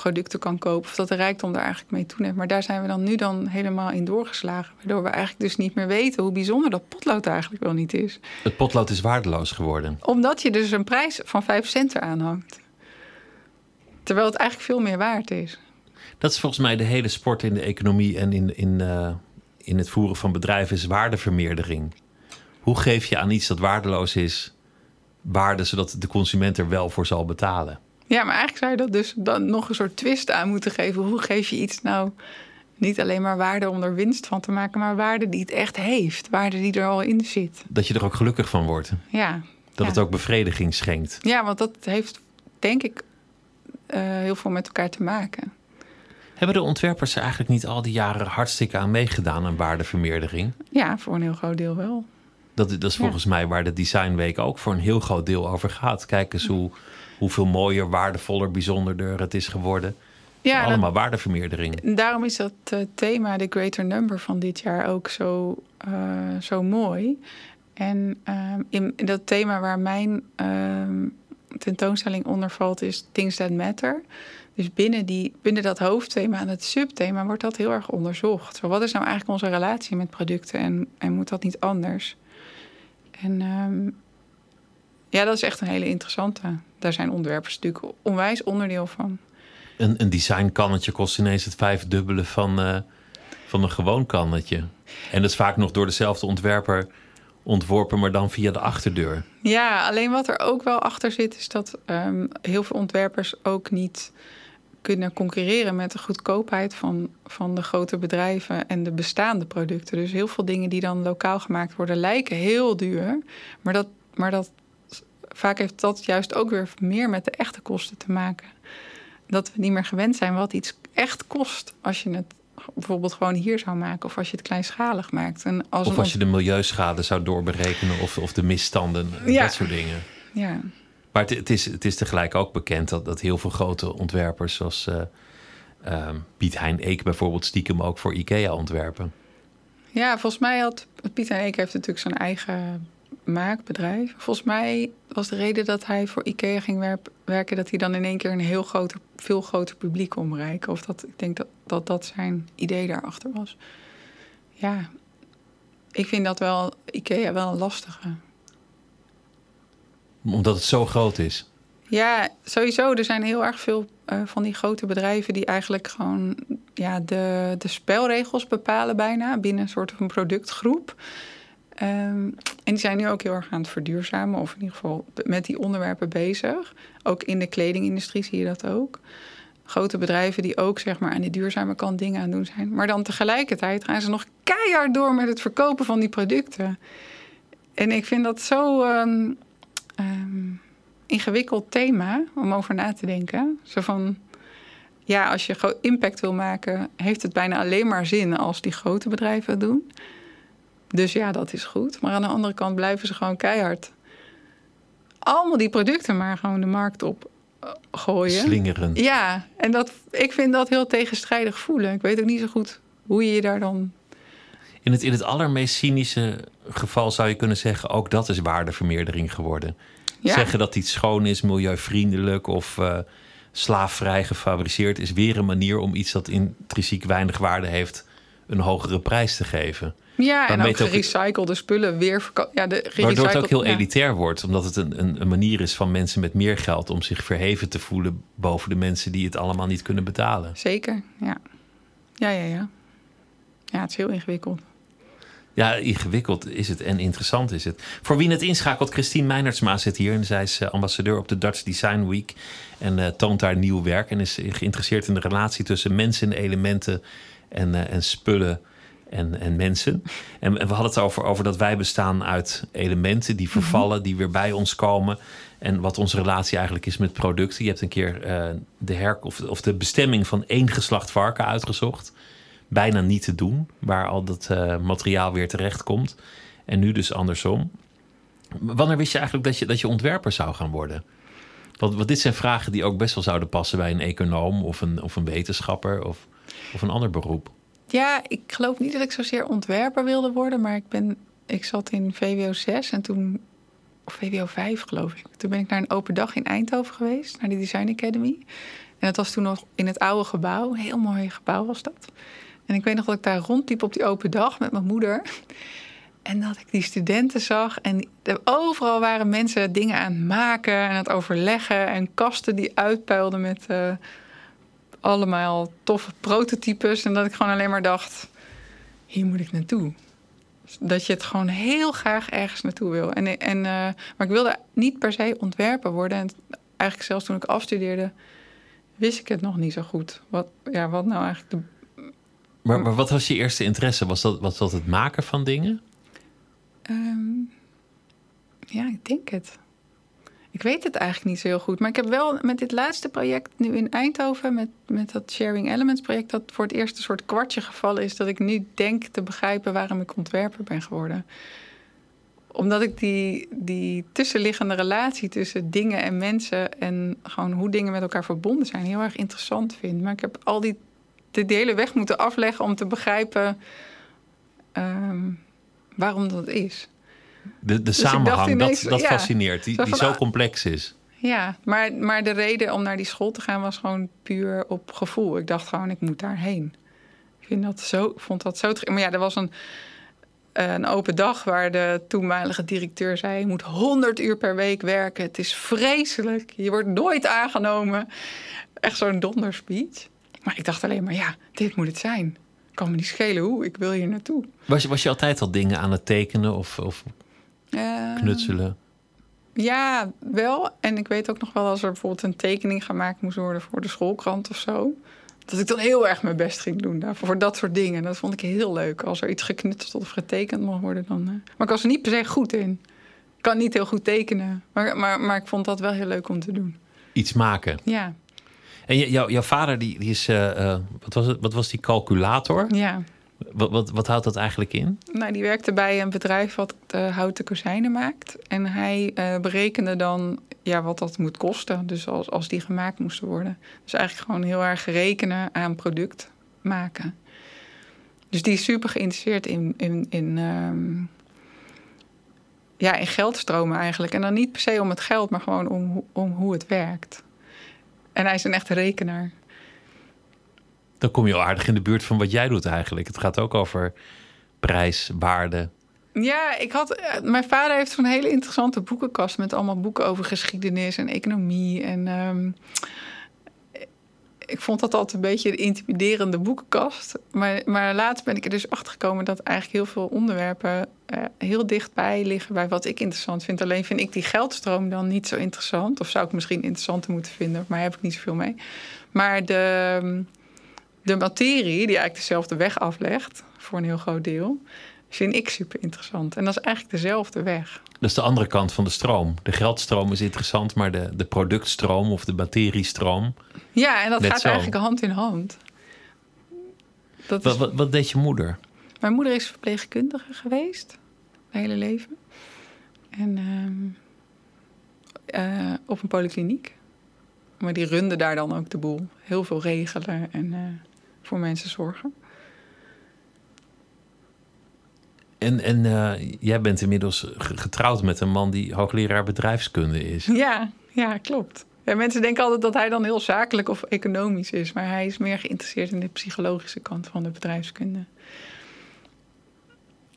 producten kan kopen. Of dat de rijkdom daar eigenlijk mee toeneemt. Maar daar zijn we dan nu dan helemaal in doorgeslagen. Waardoor we eigenlijk dus niet meer weten hoe bijzonder dat potlood eigenlijk wel niet is. Het potlood is waardeloos geworden. Omdat je dus een prijs van 5 cent eraan hangt. Terwijl het eigenlijk veel meer waard is. Dat is volgens mij de hele sport in de economie en in, in, eh, in het voeren van bedrijven is waardevermeerdering. Hoe geef je aan iets dat waardeloos is waarde, zodat de consument er wel voor zal betalen? Ja, maar eigenlijk zou je dat dus dan nog een soort twist aan moeten geven. Hoe geef je iets nou Niet alleen maar waarde om er winst van te maken, maar waarde die het echt heeft. Waarde die er al in zit. Dat je er ook gelukkig van wordt. Ja. Dat ja. het ook bevrediging schenkt. Ja, want dat heeft denk ik uh, heel veel met elkaar te maken. Hebben de ontwerpers er eigenlijk niet al die jaren hartstikke aan meegedaan aan waardevermeerdering? Ja, voor een heel groot deel wel. Dat, dat is volgens ja. mij waar de Designweek ook voor een heel groot deel over gaat. Kijk eens hoe, hoeveel mooier, waardevoller, bijzonderder het is geworden. Ja, allemaal dat, waardevermeerdering. Daarom is dat uh, thema, de Greater Number van dit jaar, ook zo, uh, zo mooi. En uh, in, in, dat thema waar mijn ehm, tentoonstelling onder valt, is Things That Matter. Dus binnen, die, binnen dat hoofdthema en het subthema wordt dat heel erg onderzocht. Zo, wat is nou eigenlijk onze relatie met producten en, en moet dat niet anders? En um, ja, dat is echt een hele interessante. Daar zijn ontwerpers natuurlijk onwijs onderdeel van. Een, een designkannetje kost ineens het vijfdubbele van, uh, van een gewoon kannetje. En dat is vaak nog door dezelfde ontwerper ontworpen, maar dan via de achterdeur. Ja, alleen wat er ook wel achter zit, is dat um, heel veel ontwerpers ook niet kunnen concurreren met de goedkoopheid van, van de grote bedrijven en de bestaande producten. Dus heel veel dingen die dan lokaal gemaakt worden, lijken heel duur. Maar, dat, maar dat, vaak heeft dat juist ook weer meer met de echte kosten te maken. Dat we niet meer gewend zijn wat iets echt kost als je het bijvoorbeeld gewoon hier zou maken of als je het kleinschalig maakt. En als of als je de milieuschade zou doorberekenen of, of de misstanden, ja. dat soort dingen. Ja. Maar het, het, is, het is tegelijk ook bekend dat, dat heel veel grote ontwerpers, zoals uh, uh, Piet Hein Eek bijvoorbeeld, stiekem ook voor IKEA ontwerpen. Ja, volgens mij had Piet Hein Eek heeft natuurlijk zijn eigen maakbedrijf. Volgens mij was de reden dat hij voor IKEA ging werken, dat hij dan in één keer een heel groter, veel groter publiek kon bereiken. Of dat ik denk dat, dat dat zijn idee daarachter was. Ja, ik vind dat wel IKEA wel een lastige omdat het zo groot is? Ja, sowieso. Er zijn heel erg veel uh, van die grote bedrijven die eigenlijk gewoon ja, de, de spelregels bepalen bijna binnen een soort van productgroep. Um, en die zijn nu ook heel erg aan het verduurzamen, of in ieder geval met die onderwerpen bezig. Ook in de kledingindustrie zie je dat ook. Grote bedrijven die ook zeg maar, aan die duurzame kant dingen aan doen zijn. Maar dan tegelijkertijd gaan ze nog keihard door met het verkopen van die producten. En ik vind dat zo. Um, um, ingewikkeld thema om over na te denken. Zo van, ja, als je impact wil maken, heeft het bijna alleen maar zin als die grote bedrijven het doen. Dus ja, dat is goed. Maar aan de andere kant blijven ze gewoon keihard allemaal die producten maar gewoon de markt op uh, gooien. Slingeren. Ja, en dat, ik vind dat heel tegenstrijdig voelen. Ik weet ook niet zo goed hoe je je daar dan in het, in het allermeest cynische geval zou je kunnen zeggen: ook dat is waardevermeerdering geworden. Ja. Zeggen dat iets schoon is, milieuvriendelijk of uh, slaafvrij gefabriceerd, is weer een manier om iets dat intrinsiek weinig waarde heeft, een hogere prijs te geven. Ja, en ook gerecyclede spullen weer verkopen. Ja, de Waardoor het ook heel ja. elitair wordt, omdat het een, een, een, manier is van mensen met meer geld om zich verheven te voelen boven de mensen die het allemaal niet kunnen betalen. Zeker, ja. Ja, ja, ja. Ja, het is heel ingewikkeld. Ja, ingewikkeld is het en interessant is het. Voor wie het inschakelt, Christine Meinertsma zit hier. En zij is ambassadeur op de Dutch Design Week. En uh, toont daar nieuw werk. En is geïnteresseerd in de relatie tussen mensen, elementen en, uh, en spullen en, en mensen. En, en, we hadden het over, over dat wij bestaan uit elementen die vervallen, mm -hmm. die weer bij ons komen. En wat onze relatie eigenlijk is met producten. Je hebt een keer uh, de, her of, of de bestemming van één geslacht varken uitgezocht bijna niet te doen, waar al dat uh, materiaal weer terecht komt. En nu dus andersom. Wanneer wist je eigenlijk dat je, dat je ontwerper zou gaan worden? Want, want dit zijn vragen die ook best wel zouden passen bij een econoom of een, of een wetenschapper of, of een ander beroep. Ja, ik geloof niet dat ik zozeer ontwerper wilde worden, maar ik, ben, ik zat in VWO 6 en toen, of VWO 5 geloof ik. Toen ben ik naar een open dag in Eindhoven geweest, naar de Design Academy. En dat was toen nog in het oude gebouw, een heel mooi gebouw was dat. En ik weet nog dat ik daar rondliep op die open dag met mijn moeder. En dat ik die studenten zag. En overal waren mensen dingen aan het maken en aan het overleggen. En kasten die uitpuilden met uh, allemaal toffe prototypes. En dat ik gewoon alleen maar dacht: hier moet ik naartoe. Dat je het gewoon heel graag ergens naartoe wil. En, en, uh, maar ik wilde niet per se ontwerper worden. En eigenlijk zelfs toen ik afstudeerde, wist ik het nog niet zo goed. Wat, ja, wat nou eigenlijk de Maar, maar wat was je eerste interesse? Was dat, was dat het maken van dingen? Ehm, ja, ik denk het. Ik weet het eigenlijk niet zo heel goed. Maar ik heb wel met dit laatste project nu in Eindhoven, met, met dat Sharing Elements project, dat voor het eerst een soort kwartje gevallen is dat ik nu denk te begrijpen waarom ik ontwerper ben geworden. Omdat ik die, die tussenliggende relatie tussen dingen en mensen en gewoon hoe dingen met elkaar verbonden zijn heel erg interessant vind. Maar ik heb al die de, hele weg moeten afleggen om te begrijpen ehm, waarom dat is. De, de Dus ik samenhang, ineens, dat, dat ja, fascineert, die, zo die zo ah, complex is. Ja, maar, maar de reden om naar die school te gaan was gewoon puur op gevoel. Ik dacht gewoon, ik moet daarheen. Ik vind dat zo, ik vond dat zo... Maar ja, er was een, een open dag waar de toenmalige directeur zei... je moet 100 uur per week werken. Het is vreselijk. Je wordt nooit aangenomen. Echt zo'n donderspeech. Maar ik dacht alleen maar, ja, dit moet het zijn. Kan me niet schelen hoe, ik wil hier naartoe. Was je, was je altijd al dingen aan het tekenen of, of Eh, knutselen? Ja, wel. En ik weet ook nog wel als er bijvoorbeeld een tekening gemaakt moest worden voor de schoolkrant of zo. Dat ik dan heel erg mijn best ging doen daarvoor, voor dat soort dingen. Dat vond ik heel leuk. Als er iets geknutseld of getekend mag worden, dan. eh. Maar ik was er niet per se goed in. Ik kan niet heel goed tekenen. Maar, maar, maar ik vond dat wel heel leuk om te doen. Iets maken. Ja, En jou- jouw vader, die, die is, eh, wat, was het, wat was die calculator? ja. Wat, wat, wat houdt dat eigenlijk in? Nou, die werkte bij een bedrijf wat eh, houten kozijnen maakt. En hij eh, berekende dan ja, wat dat moet kosten. Dus als, als die gemaakt moesten worden. Dus eigenlijk gewoon heel erg rekenen aan product maken. Dus die is super geïnteresseerd in, in, in, ehm, ja, in geldstromen eigenlijk. En dan niet per se om het geld, maar gewoon om, om hoe het werkt. En hij is een echte rekenaar. Dan kom je al aardig in de buurt van wat jij doet eigenlijk. Het gaat ook over prijs, waarde. Ja, ik had, eh, mijn vader heeft zo'n hele interessante boekenkast met allemaal boeken over geschiedenis en economie. En ehm, ik vond dat altijd een beetje een intimiderende boekenkast. Maar, maar later ben ik er dus achter gekomen dat eigenlijk heel veel onderwerpen eh, heel dichtbij liggen bij wat ik interessant vind. Alleen vind ik die geldstroom dan niet zo interessant. Of zou ik misschien interessanter moeten vinden, maar daar heb ik niet zoveel mee. Maar de, de materie, die eigenlijk dezelfde weg aflegt, voor een heel groot deel, vind ik super interessant. En dat is eigenlijk dezelfde weg. Dat is de andere kant van de stroom. De geldstroom is interessant, maar de, de productstroom of de materiestroom. Ja, en dat gaat zo. eigenlijk hand in hand. Dat Wat, is, wat, wat deed je moeder? Mijn moeder is verpleegkundige geweest, mijn hele leven. En ehm, eh, op een polykliniek. Maar die runde daar dan ook de boel. Heel veel regelen en eh, voor mensen zorgen. En, en eh, jij bent inmiddels ge- getrouwd met een man die hoogleraar bedrijfskunde is. Ja, ja, klopt. Ja, mensen denken altijd dat hij dan heel zakelijk of economisch is. Maar hij is meer geïnteresseerd in de psychologische kant van de bedrijfskunde.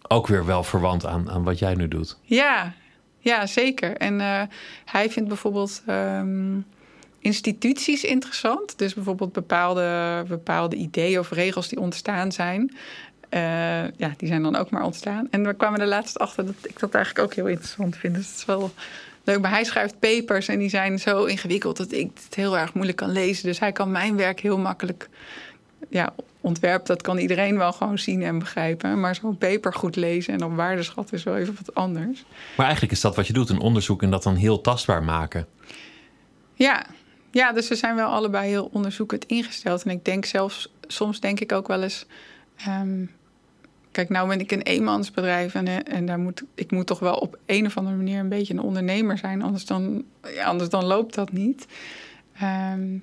Ook weer wel verwant aan, aan wat jij nu doet. Ja, ja zeker. En eh, hij vindt bijvoorbeeld ehm, instituties interessant. Dus bijvoorbeeld bepaalde, bepaalde ideeën of regels die ontstaan zijn. Eh, ja, die zijn dan ook maar ontstaan. En we kwamen er laatst achter dat ik dat eigenlijk ook heel interessant vind. Dus het is wel leuk. Maar hij schrijft papers en die zijn zo ingewikkeld dat ik het heel erg moeilijk kan lezen. Dus hij kan mijn werk heel makkelijk ja, ontwerp, dat kan iedereen wel gewoon zien en begrijpen. Maar zo'n paper goed lezen en op waarde schatten is wel even wat anders. Maar eigenlijk is dat wat je doet, een onderzoek en dat dan heel tastbaar maken. Ja, ja dus we zijn wel allebei heel onderzoekend ingesteld. En ik denk zelfs, soms denk ik ook wel eens... ehm, kijk, nou ben ik een eenmansbedrijf en, en daar moet, ik moet toch wel op een of andere manier een beetje een ondernemer zijn. Anders dan, ja, anders dan loopt dat niet. Ehm,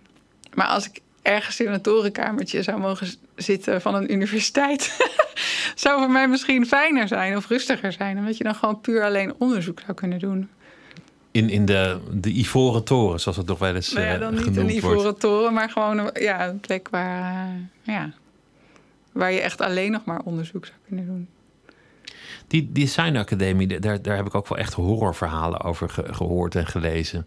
maar als ik ergens in een torenkamertje zou mogen zitten van een universiteit... zou voor mij misschien fijner zijn of rustiger zijn. Omdat je dan gewoon puur alleen onderzoek zou kunnen doen. In, in de, de Ivoren Toren, zoals het nog wel eens Nou ja, eh, dan niet genoemd een wordt. ivoren toren, maar gewoon een, ja, een plek waar, eh, ja, waar je echt alleen nog maar onderzoek zou kunnen doen. Die Design Academie, daar, daar heb ik ook wel echt horrorverhalen over ge- gehoord en gelezen.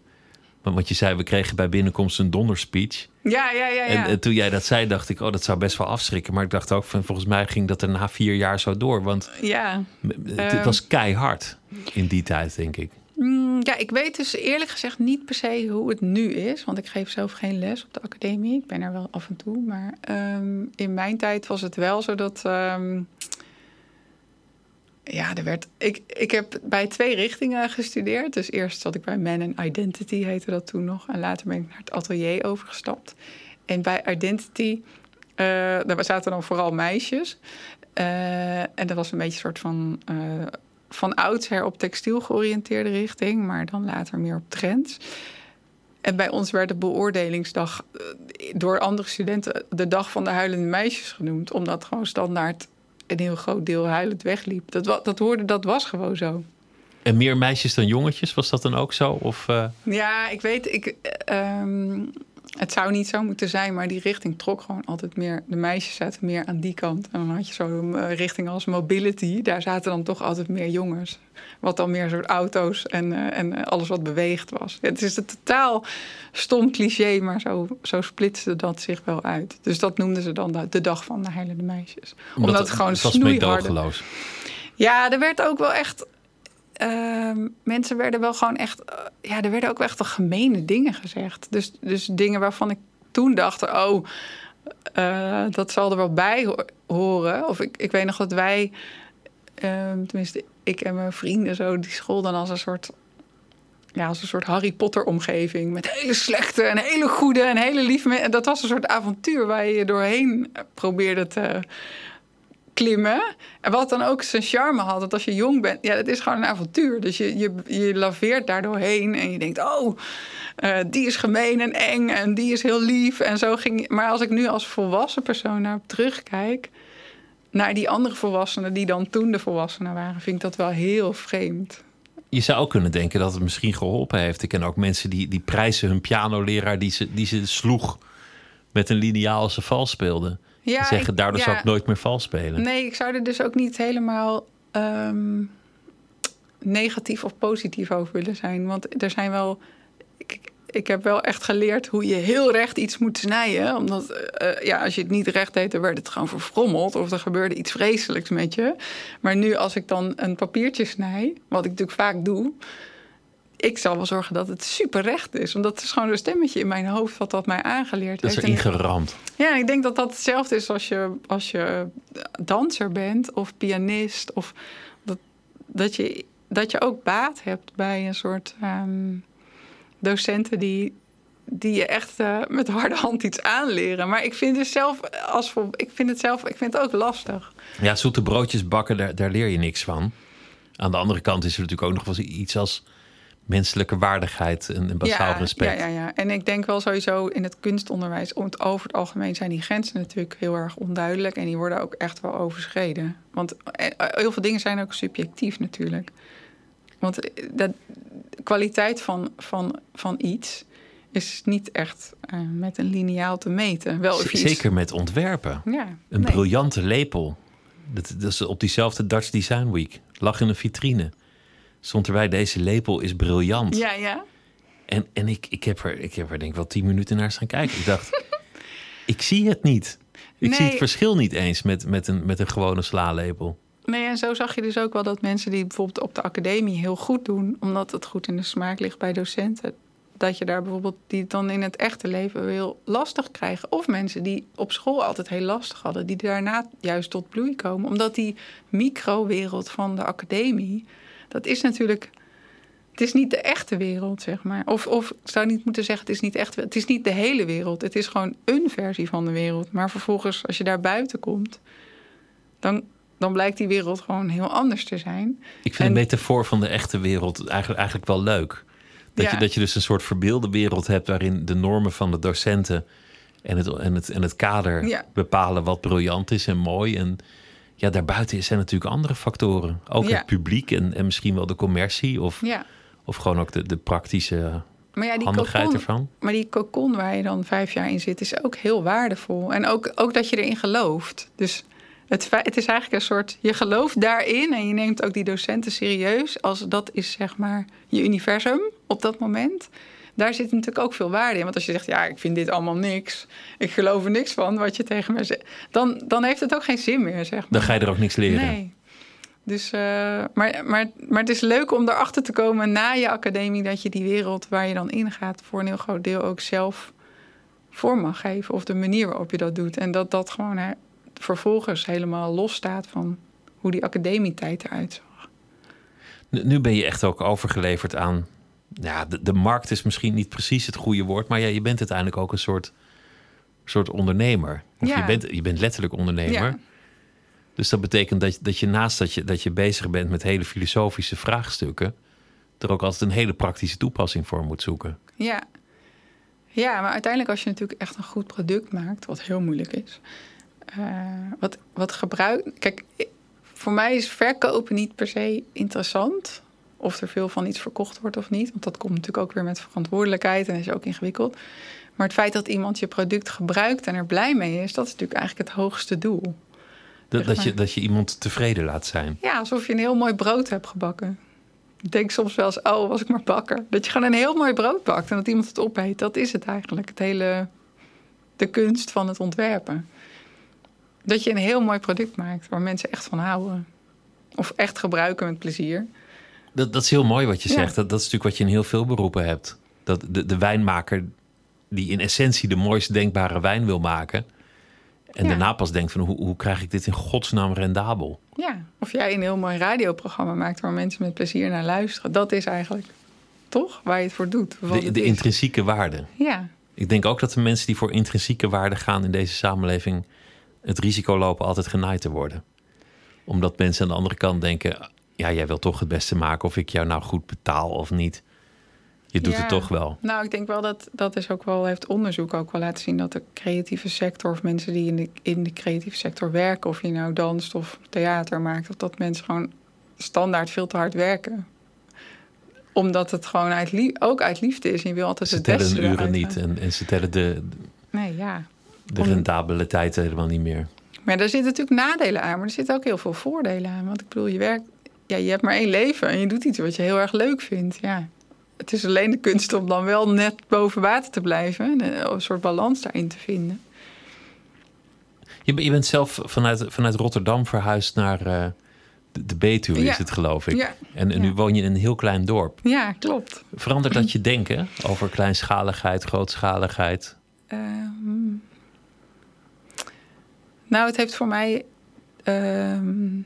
Want wat je zei, we kregen bij binnenkomst een donderspeech. Ja, ja, ja. ja. En, en toen jij dat zei, dacht ik, oh, dat zou best wel afschrikken. Maar ik dacht ook, van, volgens mij ging dat er na vier jaar zo door. Want ja. het Ehm. was keihard in die tijd, denk ik. Mm, ja, ik weet dus eerlijk gezegd niet per se hoe het nu is. Want ik geef zelf geen les op de academie. Ik ben er wel af en toe. Maar ehm, in mijn tijd was het wel zo dat. ehm, ja, er werd. Ik, ik heb bij twee richtingen gestudeerd. Dus eerst zat ik bij Man and Identity, heette dat toen nog. En later ben ik naar het atelier overgestapt. En bij Identity, eh, daar zaten dan vooral meisjes. Eh, en dat was een beetje een soort van. eh, van oudsher op textiel georiënteerde richting, maar dan later meer op trends. En bij ons werd de beoordelingsdag eh, door andere studenten de dag van de huilende meisjes genoemd, omdat gewoon standaard een heel groot deel huilend wegliep. Dat, dat hoorde, dat was gewoon zo. En meer meisjes dan jongetjes, was dat dan ook zo? Of, eh, Ja, ik weet, ik, eh, ehm, het zou niet zo moeten zijn, maar die richting trok gewoon altijd meer. De meisjes zaten meer aan die kant. En dan had je zo'n eh, richting als mobility, daar zaten dan toch altijd meer jongens. Wat dan meer soort auto's en, eh, en eh, alles wat beweegd was. Het is een totaal stom cliché, maar zo, zo splitste dat zich wel uit. Dus dat noemden ze dan de, de dag van de heilende meisjes. Omdat, het gewoon het was snoeiharde... Ja, er werd ook wel echt. Ehm, mensen werden wel gewoon echt. eh, ja, er werden ook echt wel gemene dingen gezegd. Dus, dus dingen waarvan ik toen dacht: oh, eh, dat zal er wel bij ho- horen. Of ik, ik weet nog dat wij. ehm, tenminste, ik en mijn vrienden zo die school dan als een soort. Ja, als een soort Harry Potter omgeving. Met hele slechte en hele goede en hele lieve dat was een soort avontuur waar je je doorheen probeerde te klimmen. En wat dan ook zijn charme had, dat als je jong bent, ja, het is gewoon een avontuur. Dus je, je, je laveert daar doorheen en je denkt, oh, eh, die is gemeen en eng en die is heel lief. En zo ging. Maar als ik nu als volwassen persoon naar terugkijk, naar die andere volwassenen die dan toen de volwassenen waren, vind ik dat wel heel vreemd. Je zou ook kunnen denken dat het misschien geholpen heeft. Ik ken ook mensen die, die prijzen hun pianoleraar die ze, die ze sloeg met een liniaal als ze vals speelden. Ja, zeggen, ik- daardoor ja. zou ik nooit meer vals spelen. Nee, ik zou er dus ook niet helemaal ehm, negatief of positief over willen zijn. Want er zijn wel. Ik, ik heb wel echt geleerd hoe je heel recht iets moet snijden. Omdat eh, ja, als je het niet recht deed, dan werd het gewoon verfrommeld. Of er gebeurde iets vreselijks met je. Maar nu, als ik dan een papiertje snij, wat ik natuurlijk vaak doe. Ik zal wel zorgen dat het super recht is. Want dat is gewoon een stemmetje in mijn hoofd wat dat mij aangeleerd Dat is heeft. erin En- geramd. ja, ik denk dat dat hetzelfde is als je, als je danser bent of pianist. Of dat, dat, je, dat je ook baat hebt bij een soort ehm, docenten die, die je echt eh, met harde hand iets aanleren. Maar ik vind het zelf, als, vol- ik vind het zelf ik vind het ook lastig. Ja, zoete broodjes bakken, daar, daar leer je niks van. Aan de andere kant is er natuurlijk ook nog wel iets als menselijke waardigheid en, en basaal ja, respect. Ja, ja, ja. En ik denk wel sowieso in het kunstonderwijs, om het over het algemeen zijn die grenzen natuurlijk heel erg onduidelijk. En die worden ook echt wel overschreden. Want eh, heel veel dingen zijn ook subjectief natuurlijk. Want eh, de kwaliteit van, van, van iets is niet echt eh, met een liniaal te meten. Wel iets- Zeker met ontwerpen. Ja, Een nee. briljante lepel. Dat, dat is op diezelfde Dutch Design Week. Lag in een vitrine. Stond erbij, deze lepel is briljant. Ja, ja. En, en ik, ik, heb er, ik heb er denk ik wel tien minuten naar staan kijken. Ik dacht, ik zie het niet. Ik zie het verschil niet eens met, met, een, met een gewone slalepel. Nee, en zo zag je dus ook wel dat mensen die bijvoorbeeld op de academie heel goed doen, omdat het goed in de smaak ligt bij docenten, dat je daar bijvoorbeeld die het dan in het echte leven heel lastig krijgen. Of mensen die op school altijd heel lastig hadden, die daarna juist tot bloei komen. Omdat die microwereld van de academie, dat is natuurlijk. Het is niet de echte wereld, zeg maar. Of, of ik zou niet moeten zeggen, het is niet echt. Het is niet de hele wereld. Het is gewoon een versie van de wereld. Maar vervolgens, als je daar buiten komt, dan, dan blijkt die wereld gewoon heel anders te zijn. Ik vind En- de metafoor van de echte wereld eigenlijk, eigenlijk wel leuk. Dat, Ja. je, dat je dus een soort verbeelde wereld hebt waarin de normen van de docenten en het, en het, en het kader Ja. bepalen wat briljant is en mooi. En ja, daarbuiten zijn natuurlijk andere factoren. Ook Ja. het publiek en, en misschien wel de commercie of, Ja. of gewoon ook de, de praktische Maar ja, die handigheid cocon, ervan. maar die cocon waar je dan vijf jaar in zit, is ook heel waardevol. En ook, ook dat je erin gelooft. Dus het, het is eigenlijk een soort, je gelooft daarin en je neemt ook die docenten serieus. Als dat is zeg maar je universum op dat moment. Daar zit natuurlijk ook veel waarde in. Want als je zegt, ja, ik vind dit allemaal niks. Ik geloof er niks van wat je tegen me zegt. Dan, dan heeft het ook geen zin meer, zeg maar. Dan ga je er ook niks leren. Nee. Dus, uh, maar, maar, maar het is leuk om erachter te komen na je academie dat je die wereld waar je dan ingaat voor een heel groot deel ook zelf vorm mag geven. Of de manier waarop je dat doet. En dat dat gewoon hè, vervolgens helemaal los staat van hoe die academietijd eruit zag. Nu ben je echt ook overgeleverd aan. Ja, de, de markt is misschien niet precies het goede woord, maar ja, je bent uiteindelijk ook een soort, soort ondernemer. Of ja. je, bent, je bent letterlijk ondernemer. Ja. Dus dat betekent dat, dat je naast dat je, dat je bezig bent met hele filosofische vraagstukken, er ook altijd een hele praktische toepassing voor moet zoeken. Ja. ja, maar uiteindelijk als je natuurlijk echt een goed product maakt, wat heel moeilijk is, uh, wat, wat gebruik. Kijk, voor mij is verkopen niet per se interessant. Of er veel van iets verkocht wordt of niet. Want dat komt natuurlijk ook weer met verantwoordelijkheid en is ook ingewikkeld. Maar het feit dat iemand je product gebruikt en er blij mee is, dat is natuurlijk eigenlijk het hoogste doel. Dat, dat, je, dat je iemand tevreden laat zijn. Ja, alsof je een heel mooi brood hebt gebakken. Ik denk soms wel eens, oh, was ik maar bakker. Dat je gewoon een heel mooi brood bakt en dat iemand het opeet. Dat is het eigenlijk. Het hele, de kunst van het ontwerpen. Dat je een heel mooi product maakt waar mensen echt van houden. Of echt gebruiken met plezier. Dat, dat is heel mooi wat je zegt. Dat, dat is natuurlijk wat je in heel veel beroepen hebt. Dat de, de wijnmaker die in essentie de mooiste denkbare wijn wil maken. En daarna pas denkt van hoe, hoe krijg ik dit in godsnaam rendabel? Ja, of jij een heel mooi radioprogramma maakt waar mensen met plezier naar luisteren. Dat is eigenlijk toch waar je het voor doet. De, de intrinsieke waarde. Ja. Ik denk ook dat de mensen die voor intrinsieke waarde gaan in deze samenleving het risico lopen altijd genaaid te worden. Omdat mensen aan de andere kant denken: ja, jij wil toch het beste maken of ik jou nou goed betaal of niet. Je doet het toch wel. Nou, ik denk wel dat dat is ook wel, heeft onderzoek ook wel laten zien dat de creatieve sector of mensen die in de, in de creatieve sector werken, of je nou danst of theater maakt, of dat mensen gewoon standaard veel te hard werken omdat het gewoon uit ook uit liefde is. En je wil altijd ze het beste Ze tellen uren niet en, en ze tellen de, nee, ja. de rendabiliteit helemaal niet meer. Maar er zitten natuurlijk nadelen aan, maar er zitten ook heel veel voordelen aan. Want ik bedoel, je werkt, ja, je hebt maar één leven en je doet iets wat je heel erg leuk vindt. Ja het is alleen de kunst om dan wel net boven water te blijven. En een soort balans daarin te vinden. Je, je bent zelf vanuit, vanuit Rotterdam verhuisd naar uh, de, de Betuwe, is het geloof ik. Ja. En, en nu woon je in een heel klein dorp. Ja, klopt. Verandert dat je denken over kleinschaligheid, grootschaligheid? Ehm, nou, het heeft voor mij... Ehm,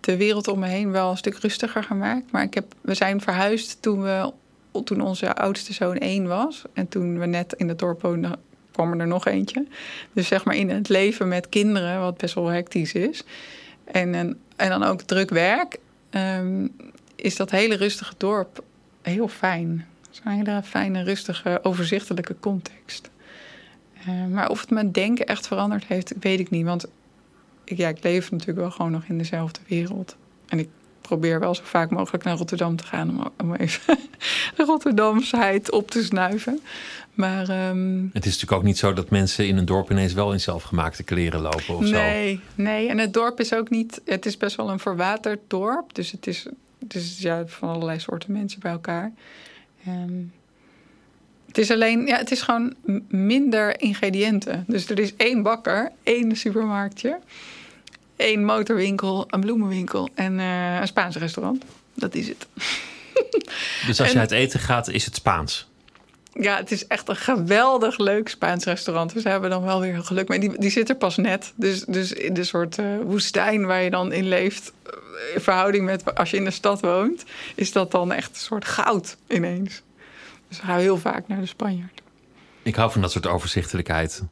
de wereld om me heen wel een stuk rustiger gemaakt. Maar ik heb, we zijn verhuisd toen, we, toen onze oudste zoon één was. En toen we net in het dorp woonden, kwam er nog eentje. Dus zeg maar in het leven met kinderen, wat best wel hectisch is. En, en, en dan ook druk werk, ehm, is dat hele rustige dorp heel fijn. Het is een hele fijne, rustige, overzichtelijke context. Uh, maar of het mijn denken echt veranderd heeft, weet ik niet. Want ja, ik leef natuurlijk wel gewoon nog in dezelfde wereld. En ik probeer wel zo vaak mogelijk naar Rotterdam te gaan om, om even de Rotterdamsheid op te snuiven. Maar, um... Het is natuurlijk ook niet zo dat mensen in een dorp ineens wel in zelfgemaakte kleren lopen of nee, zo. Nee, en het dorp is ook niet. Het is best wel een verwaterd dorp. Dus het is, is ja, van allerlei soorten mensen bij elkaar. Um, het is alleen, ja, het is gewoon minder ingrediënten. Dus er is één bakker, één supermarktje één motorwinkel, een bloemenwinkel en uh, een Spaans restaurant. Dat is het. Dus als je uit eten gaat, is het Spaans? Ja, het is echt een geweldig leuk Spaans restaurant. Dus we hebben dan wel weer geluk mee. Die, die zit er pas net. Dus, dus in de soort uh, woestijn waar je dan in leeft... Eh, in verhouding met als je in de stad woont... is dat dan echt een soort goud ineens. Dus we gaan heel vaak naar de Spanjaard. Ik hou van dat soort overzichtelijkheid.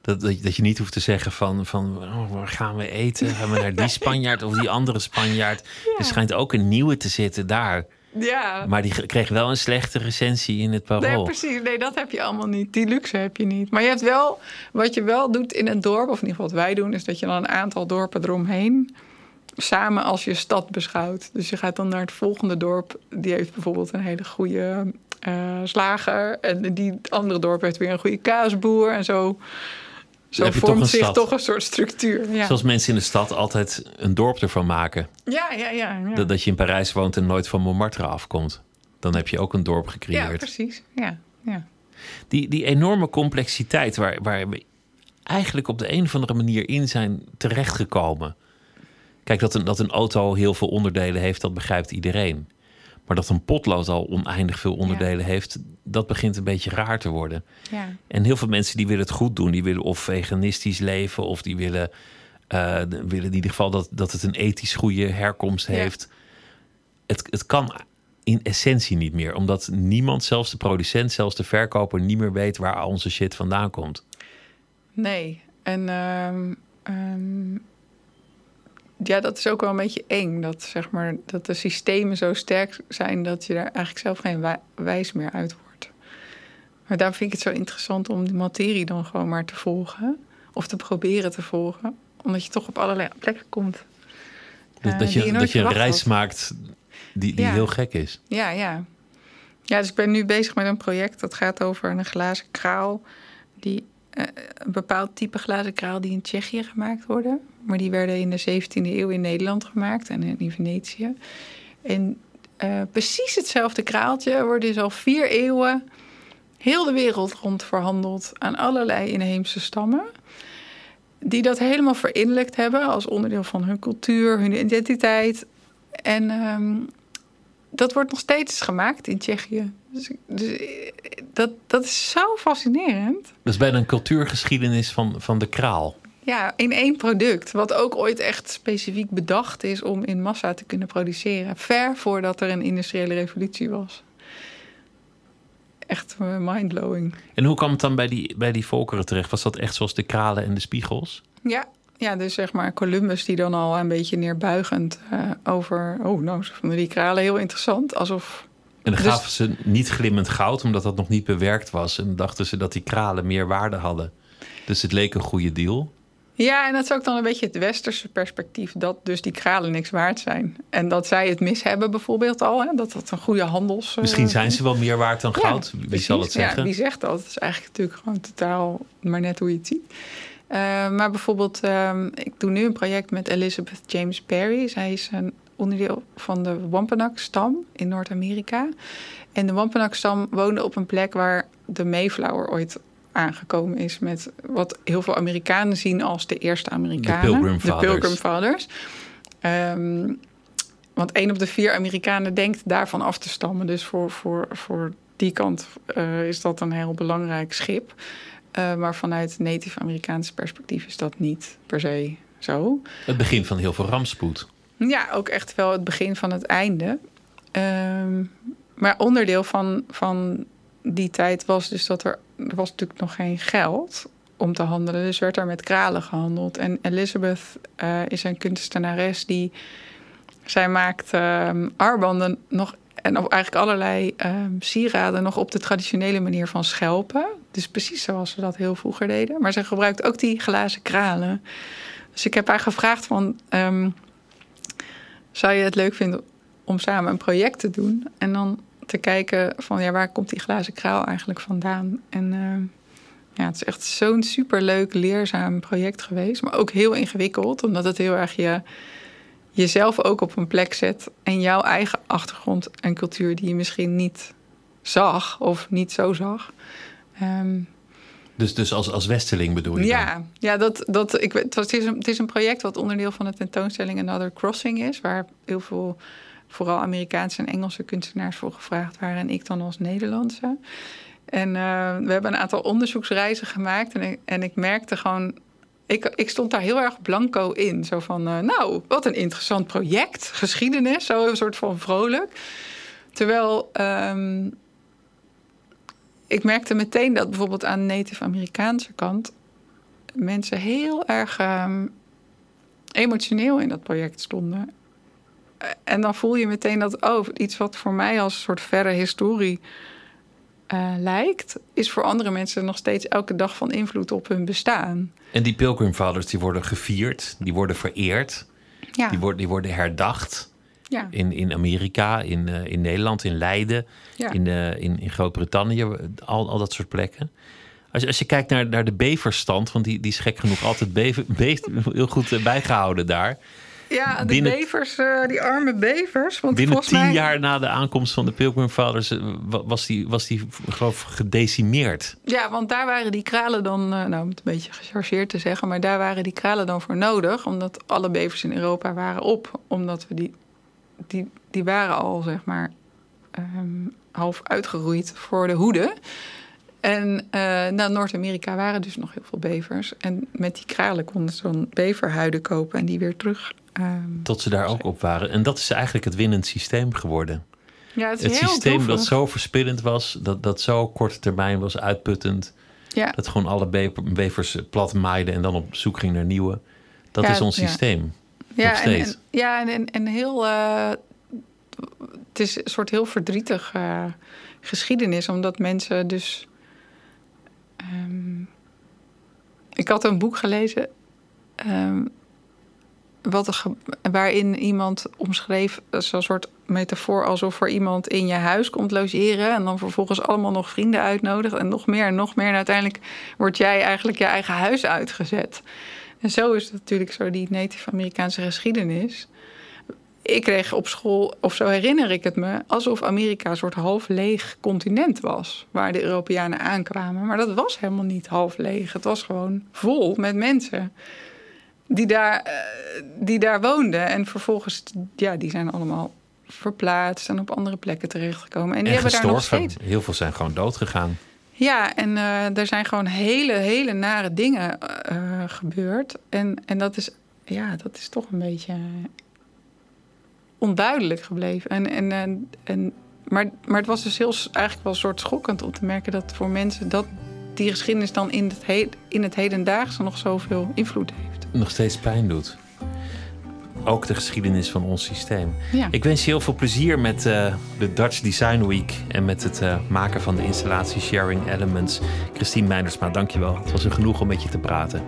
Dat, dat, je niet hoeft te zeggen van, van oh, waar gaan we eten? Gaan we naar die Spanjaard of die andere Spanjaard? Er schijnt ook een nieuwe te zitten daar. Ja. Maar die kreeg wel een slechte recensie in het parool. Nee, precies. Nee, dat heb je allemaal niet. Die luxe heb je niet. Maar je hebt wel, wat je wel doet in een dorp, of in ieder geval wat wij doen, is dat je dan een aantal dorpen eromheen samen als je stad beschouwt. Dus je gaat dan naar het volgende dorp. Die heeft bijvoorbeeld een hele goede uh, slager. En die andere dorp heeft weer een goede kaasboer. En zo zo vormt zich toch een soort structuur. Ja. Zoals mensen in de stad altijd een dorp ervan maken. Ja, ja, ja. ja. Dat, dat je in Parijs woont en nooit van Montmartre afkomt. Dan heb je ook een dorp gecreëerd. Ja, precies. Ja, ja. Die, die enorme complexiteit waar, waar we eigenlijk op de een of andere manier in zijn terechtgekomen. Kijk, dat een, dat een auto heel veel onderdelen heeft, dat begrijpt iedereen. Maar dat een potlood al oneindig veel onderdelen heeft, dat begint een beetje raar te worden. Ja. En heel veel mensen die willen het goed doen. Die willen of veganistisch leven, of die willen, eh, willen in ieder geval dat, dat het een ethisch goede herkomst Ja. heeft. Het, het kan in essentie niet meer, omdat niemand, zelfs de producent, zelfs de verkoper, niet meer weet waar al onze shit vandaan komt. Nee. En ehm, ehm, ja, dat is ook wel een beetje eng. Dat, zeg maar, dat de systemen zo sterk zijn dat je daar eigenlijk zelf geen wij- wijs meer uit wordt. Maar daarom vind ik het zo interessant om die materie dan gewoon maar te volgen. Of te proberen te volgen. Omdat je toch op allerlei plekken komt. Dat, eh, dat die je, dat je een reis had. maakt die, die Ja. heel gek is. Ja, ja. Ja, dus ik ben nu bezig met een project dat gaat over een glazen kraal. Die, eh, een bepaald type glazen kraal die in Tsjechië gemaakt worden. Maar die werden in de 17e eeuw in Nederland gemaakt en in Venetië. En eh, precies hetzelfde kraaltje wordt dus al vier eeuwen heel de wereld rond verhandeld aan allerlei inheemse stammen. Die dat helemaal verinnerlijkt hebben als onderdeel van hun cultuur, hun identiteit. En ehm, dat wordt nog steeds gemaakt in Tsjechië. Dus, dus, dat, dat is zo fascinerend. Dat is bijna een cultuurgeschiedenis van, van de kraal. Ja, in één product. Wat ook ooit echt specifiek bedacht is om in massa te kunnen produceren. Ver voordat er een industriële revolutie was. Echt eh, mindblowing. En hoe kwam het dan bij die, bij die volkeren terecht? Was dat echt zoals de kralen en de spiegels? Ja, ja, dus zeg maar Columbus die dan al een beetje neerbuigend eh, over... Oh, nou, ze vonden die kralen heel interessant. Alsof... En dan Dus- gaven ze niet glimmend goud, omdat dat nog niet bewerkt was. En dachten ze dat die kralen meer waarde hadden. Dus het leek een goede deal. Ja, en dat is ook dan een beetje het westerse perspectief... dat dus die kralen niks waard zijn. En dat zij het mis hebben bijvoorbeeld al. Hè, dat dat een goede handels... eh, Misschien zijn ze wel meer waard dan Ja, goud. Wie precies. zal het zeggen? Ja, wie zegt dat? Het is eigenlijk natuurlijk gewoon totaal maar net hoe je het ziet. Eh, maar bijvoorbeeld, ehm, ik doe nu een project met Elizabeth James Perry. Zij is een onderdeel van de Wampanoag-stam in Noord-Amerika. En de Wampanoag-stam woonde op een plek waar de Mayflower ooit aangekomen is... met wat heel veel Amerikanen zien als de eerste Amerikanen. Pilgrim Fathers. De Pilgrim Fathers. Ehm, want één op de vier Amerikanen denkt daarvan af te stammen. Dus voor, voor, voor die kant eh, is dat een heel belangrijk schip. Eh, maar vanuit Native Amerikaans perspectief is dat niet per se zo. Het begin van heel veel rampspoed. Ja, ook echt wel het begin van het einde. Ehm, maar onderdeel van, van die tijd was dus dat er... er was natuurlijk nog geen geld om te handelen. Dus werd er met kralen gehandeld. En Elizabeth eh, is een kunstenares die... Zij maakt ehm, armbanden nog... En eigenlijk allerlei ehm, sieraden nog op de traditionele manier van schelpen. Dus precies zoals ze dat heel vroeger deden. Maar ze gebruikt ook die glazen kralen. Dus ik heb haar gevraagd van... zou je het leuk vinden om samen een project te doen? En dan te kijken van ja, waar komt die glazen kraal eigenlijk vandaan? En eh, ja, het is echt zo'n superleuk, leerzaam project geweest. Maar ook heel ingewikkeld, omdat het heel erg je, jezelf ook op een plek zet. En jouw eigen achtergrond en cultuur die je misschien niet zag of niet zo zag. Ehm, Dus, dus als, als westerling bedoel je dan? ja, ja dat, dat, ik, het, was, het, is een, het is een project wat onderdeel van de tentoonstelling Another Crossing is. Waar heel veel, vooral Amerikaanse en Engelse kunstenaars voor gevraagd waren. En ik dan als Nederlandse. En eh, we hebben een aantal onderzoeksreizen gemaakt. En ik, en ik merkte gewoon... Ik, ik stond daar heel erg blanco in. Zo van, eh, nou, wat een interessant project. Geschiedenis, zo een soort van vrolijk. Terwijl... ehm, ik merkte meteen dat bijvoorbeeld aan de Native Amerikaanse kant mensen heel erg ehm, emotioneel in dat project stonden. Eh, En dan voel je meteen dat oh, iets wat voor mij als een soort verre historie eh, lijkt, is voor andere mensen nog steeds elke dag van invloed op hun bestaan. En die Pilgrim Fathers die worden gevierd, die worden vereerd, Ja, die, worden, die worden herdacht. Ja, In, in Amerika, in, eh, in Nederland, in Leiden, ja. in, eh, in, in Groot-Brittannië, al, al dat soort plekken. Als je, als je kijkt naar, naar de beverstand, want die, die is gek genoeg altijd bever, beest, heel goed eh, bijgehouden daar. Ja, die Binnen- bevers, die arme bevers. Want Binnen tien mij, jaar na de aankomst van de Pilgrim Fathers wa- was die, was die geloof ik, gedecimeerd. Ja, want daar waren die kralen dan, nou om het een beetje gechargeerd te zeggen, maar daar waren die kralen dan voor nodig, omdat alle bevers in Europa waren op, omdat we die, die, die waren al zeg maar ehm, half uitgeroeid voor de hoeden. En naar Noord-Amerika waren dus nog heel veel bevers. En met die kralen konden ze dan beverhuiden kopen en die weer terug. ehm, Tot ze daar ook op waren. En dat is eigenlijk het winnend systeem geworden. ja, het is Het systeem dat zo verspillend was, dat, dat zo korte termijn was, uitputtend. Ja, Dat gewoon alle be- bevers plat maaiden en dan op zoek ging naar nieuwe. Dat Ja, is ons ja. systeem. Ja, en, ja, en, en, heel. eh, het is een soort heel verdrietig eh, geschiedenis, omdat mensen dus. ehm, ik had een boek gelezen. ehm, wat er waarin iemand omschreef, zo'n soort metafoor, alsof er iemand in je huis komt logeren. En dan vervolgens allemaal nog vrienden uitnodigt. En nog meer en nog meer. En uiteindelijk word jij eigenlijk je eigen huis uitgezet. En zo is het natuurlijk zo, die Native Amerikaanse geschiedenis. Ik kreeg op school, of zo herinner ik het me, alsof Amerika een soort half leeg continent was. Waar de Europeanen aankwamen. Maar dat was helemaal niet half leeg. Het was gewoon vol met mensen die daar, eh, die daar woonden. En vervolgens, ja, die zijn allemaal verplaatst en op andere plekken terechtgekomen. En die En hebben daar nog steeds. Heel veel zijn gewoon dood gegaan. Ja, en eh, er zijn gewoon hele, hele nare dingen eh, gebeurd. En, en dat, is, ja, dat is toch een beetje onduidelijk gebleven. En, en, en, en, maar, maar het was dus heel, eigenlijk wel een soort schokkend om te merken dat voor mensen dat die geschiedenis dan in het, he, in het hedendaagse nog zoveel invloed heeft. Nog steeds pijn doet. Ook de geschiedenis van ons systeem. Ja. Ik wens je heel veel plezier met eh, de Dutch Design Week en met het eh, maken van de installatie Sharing Elements. Christine Meinersma, dankjewel. Het was een genoeg om met je te praten.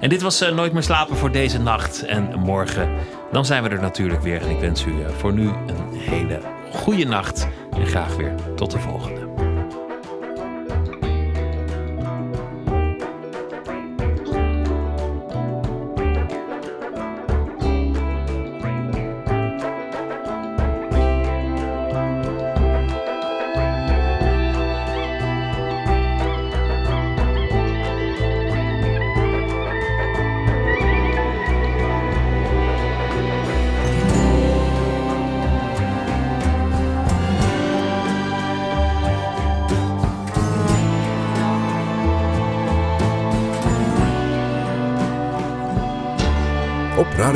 En dit was eh, Nooit meer slapen voor deze nacht. En morgen, dan zijn we er natuurlijk weer. En ik wens u voor nu een hele goede nacht. En graag weer tot de volgende.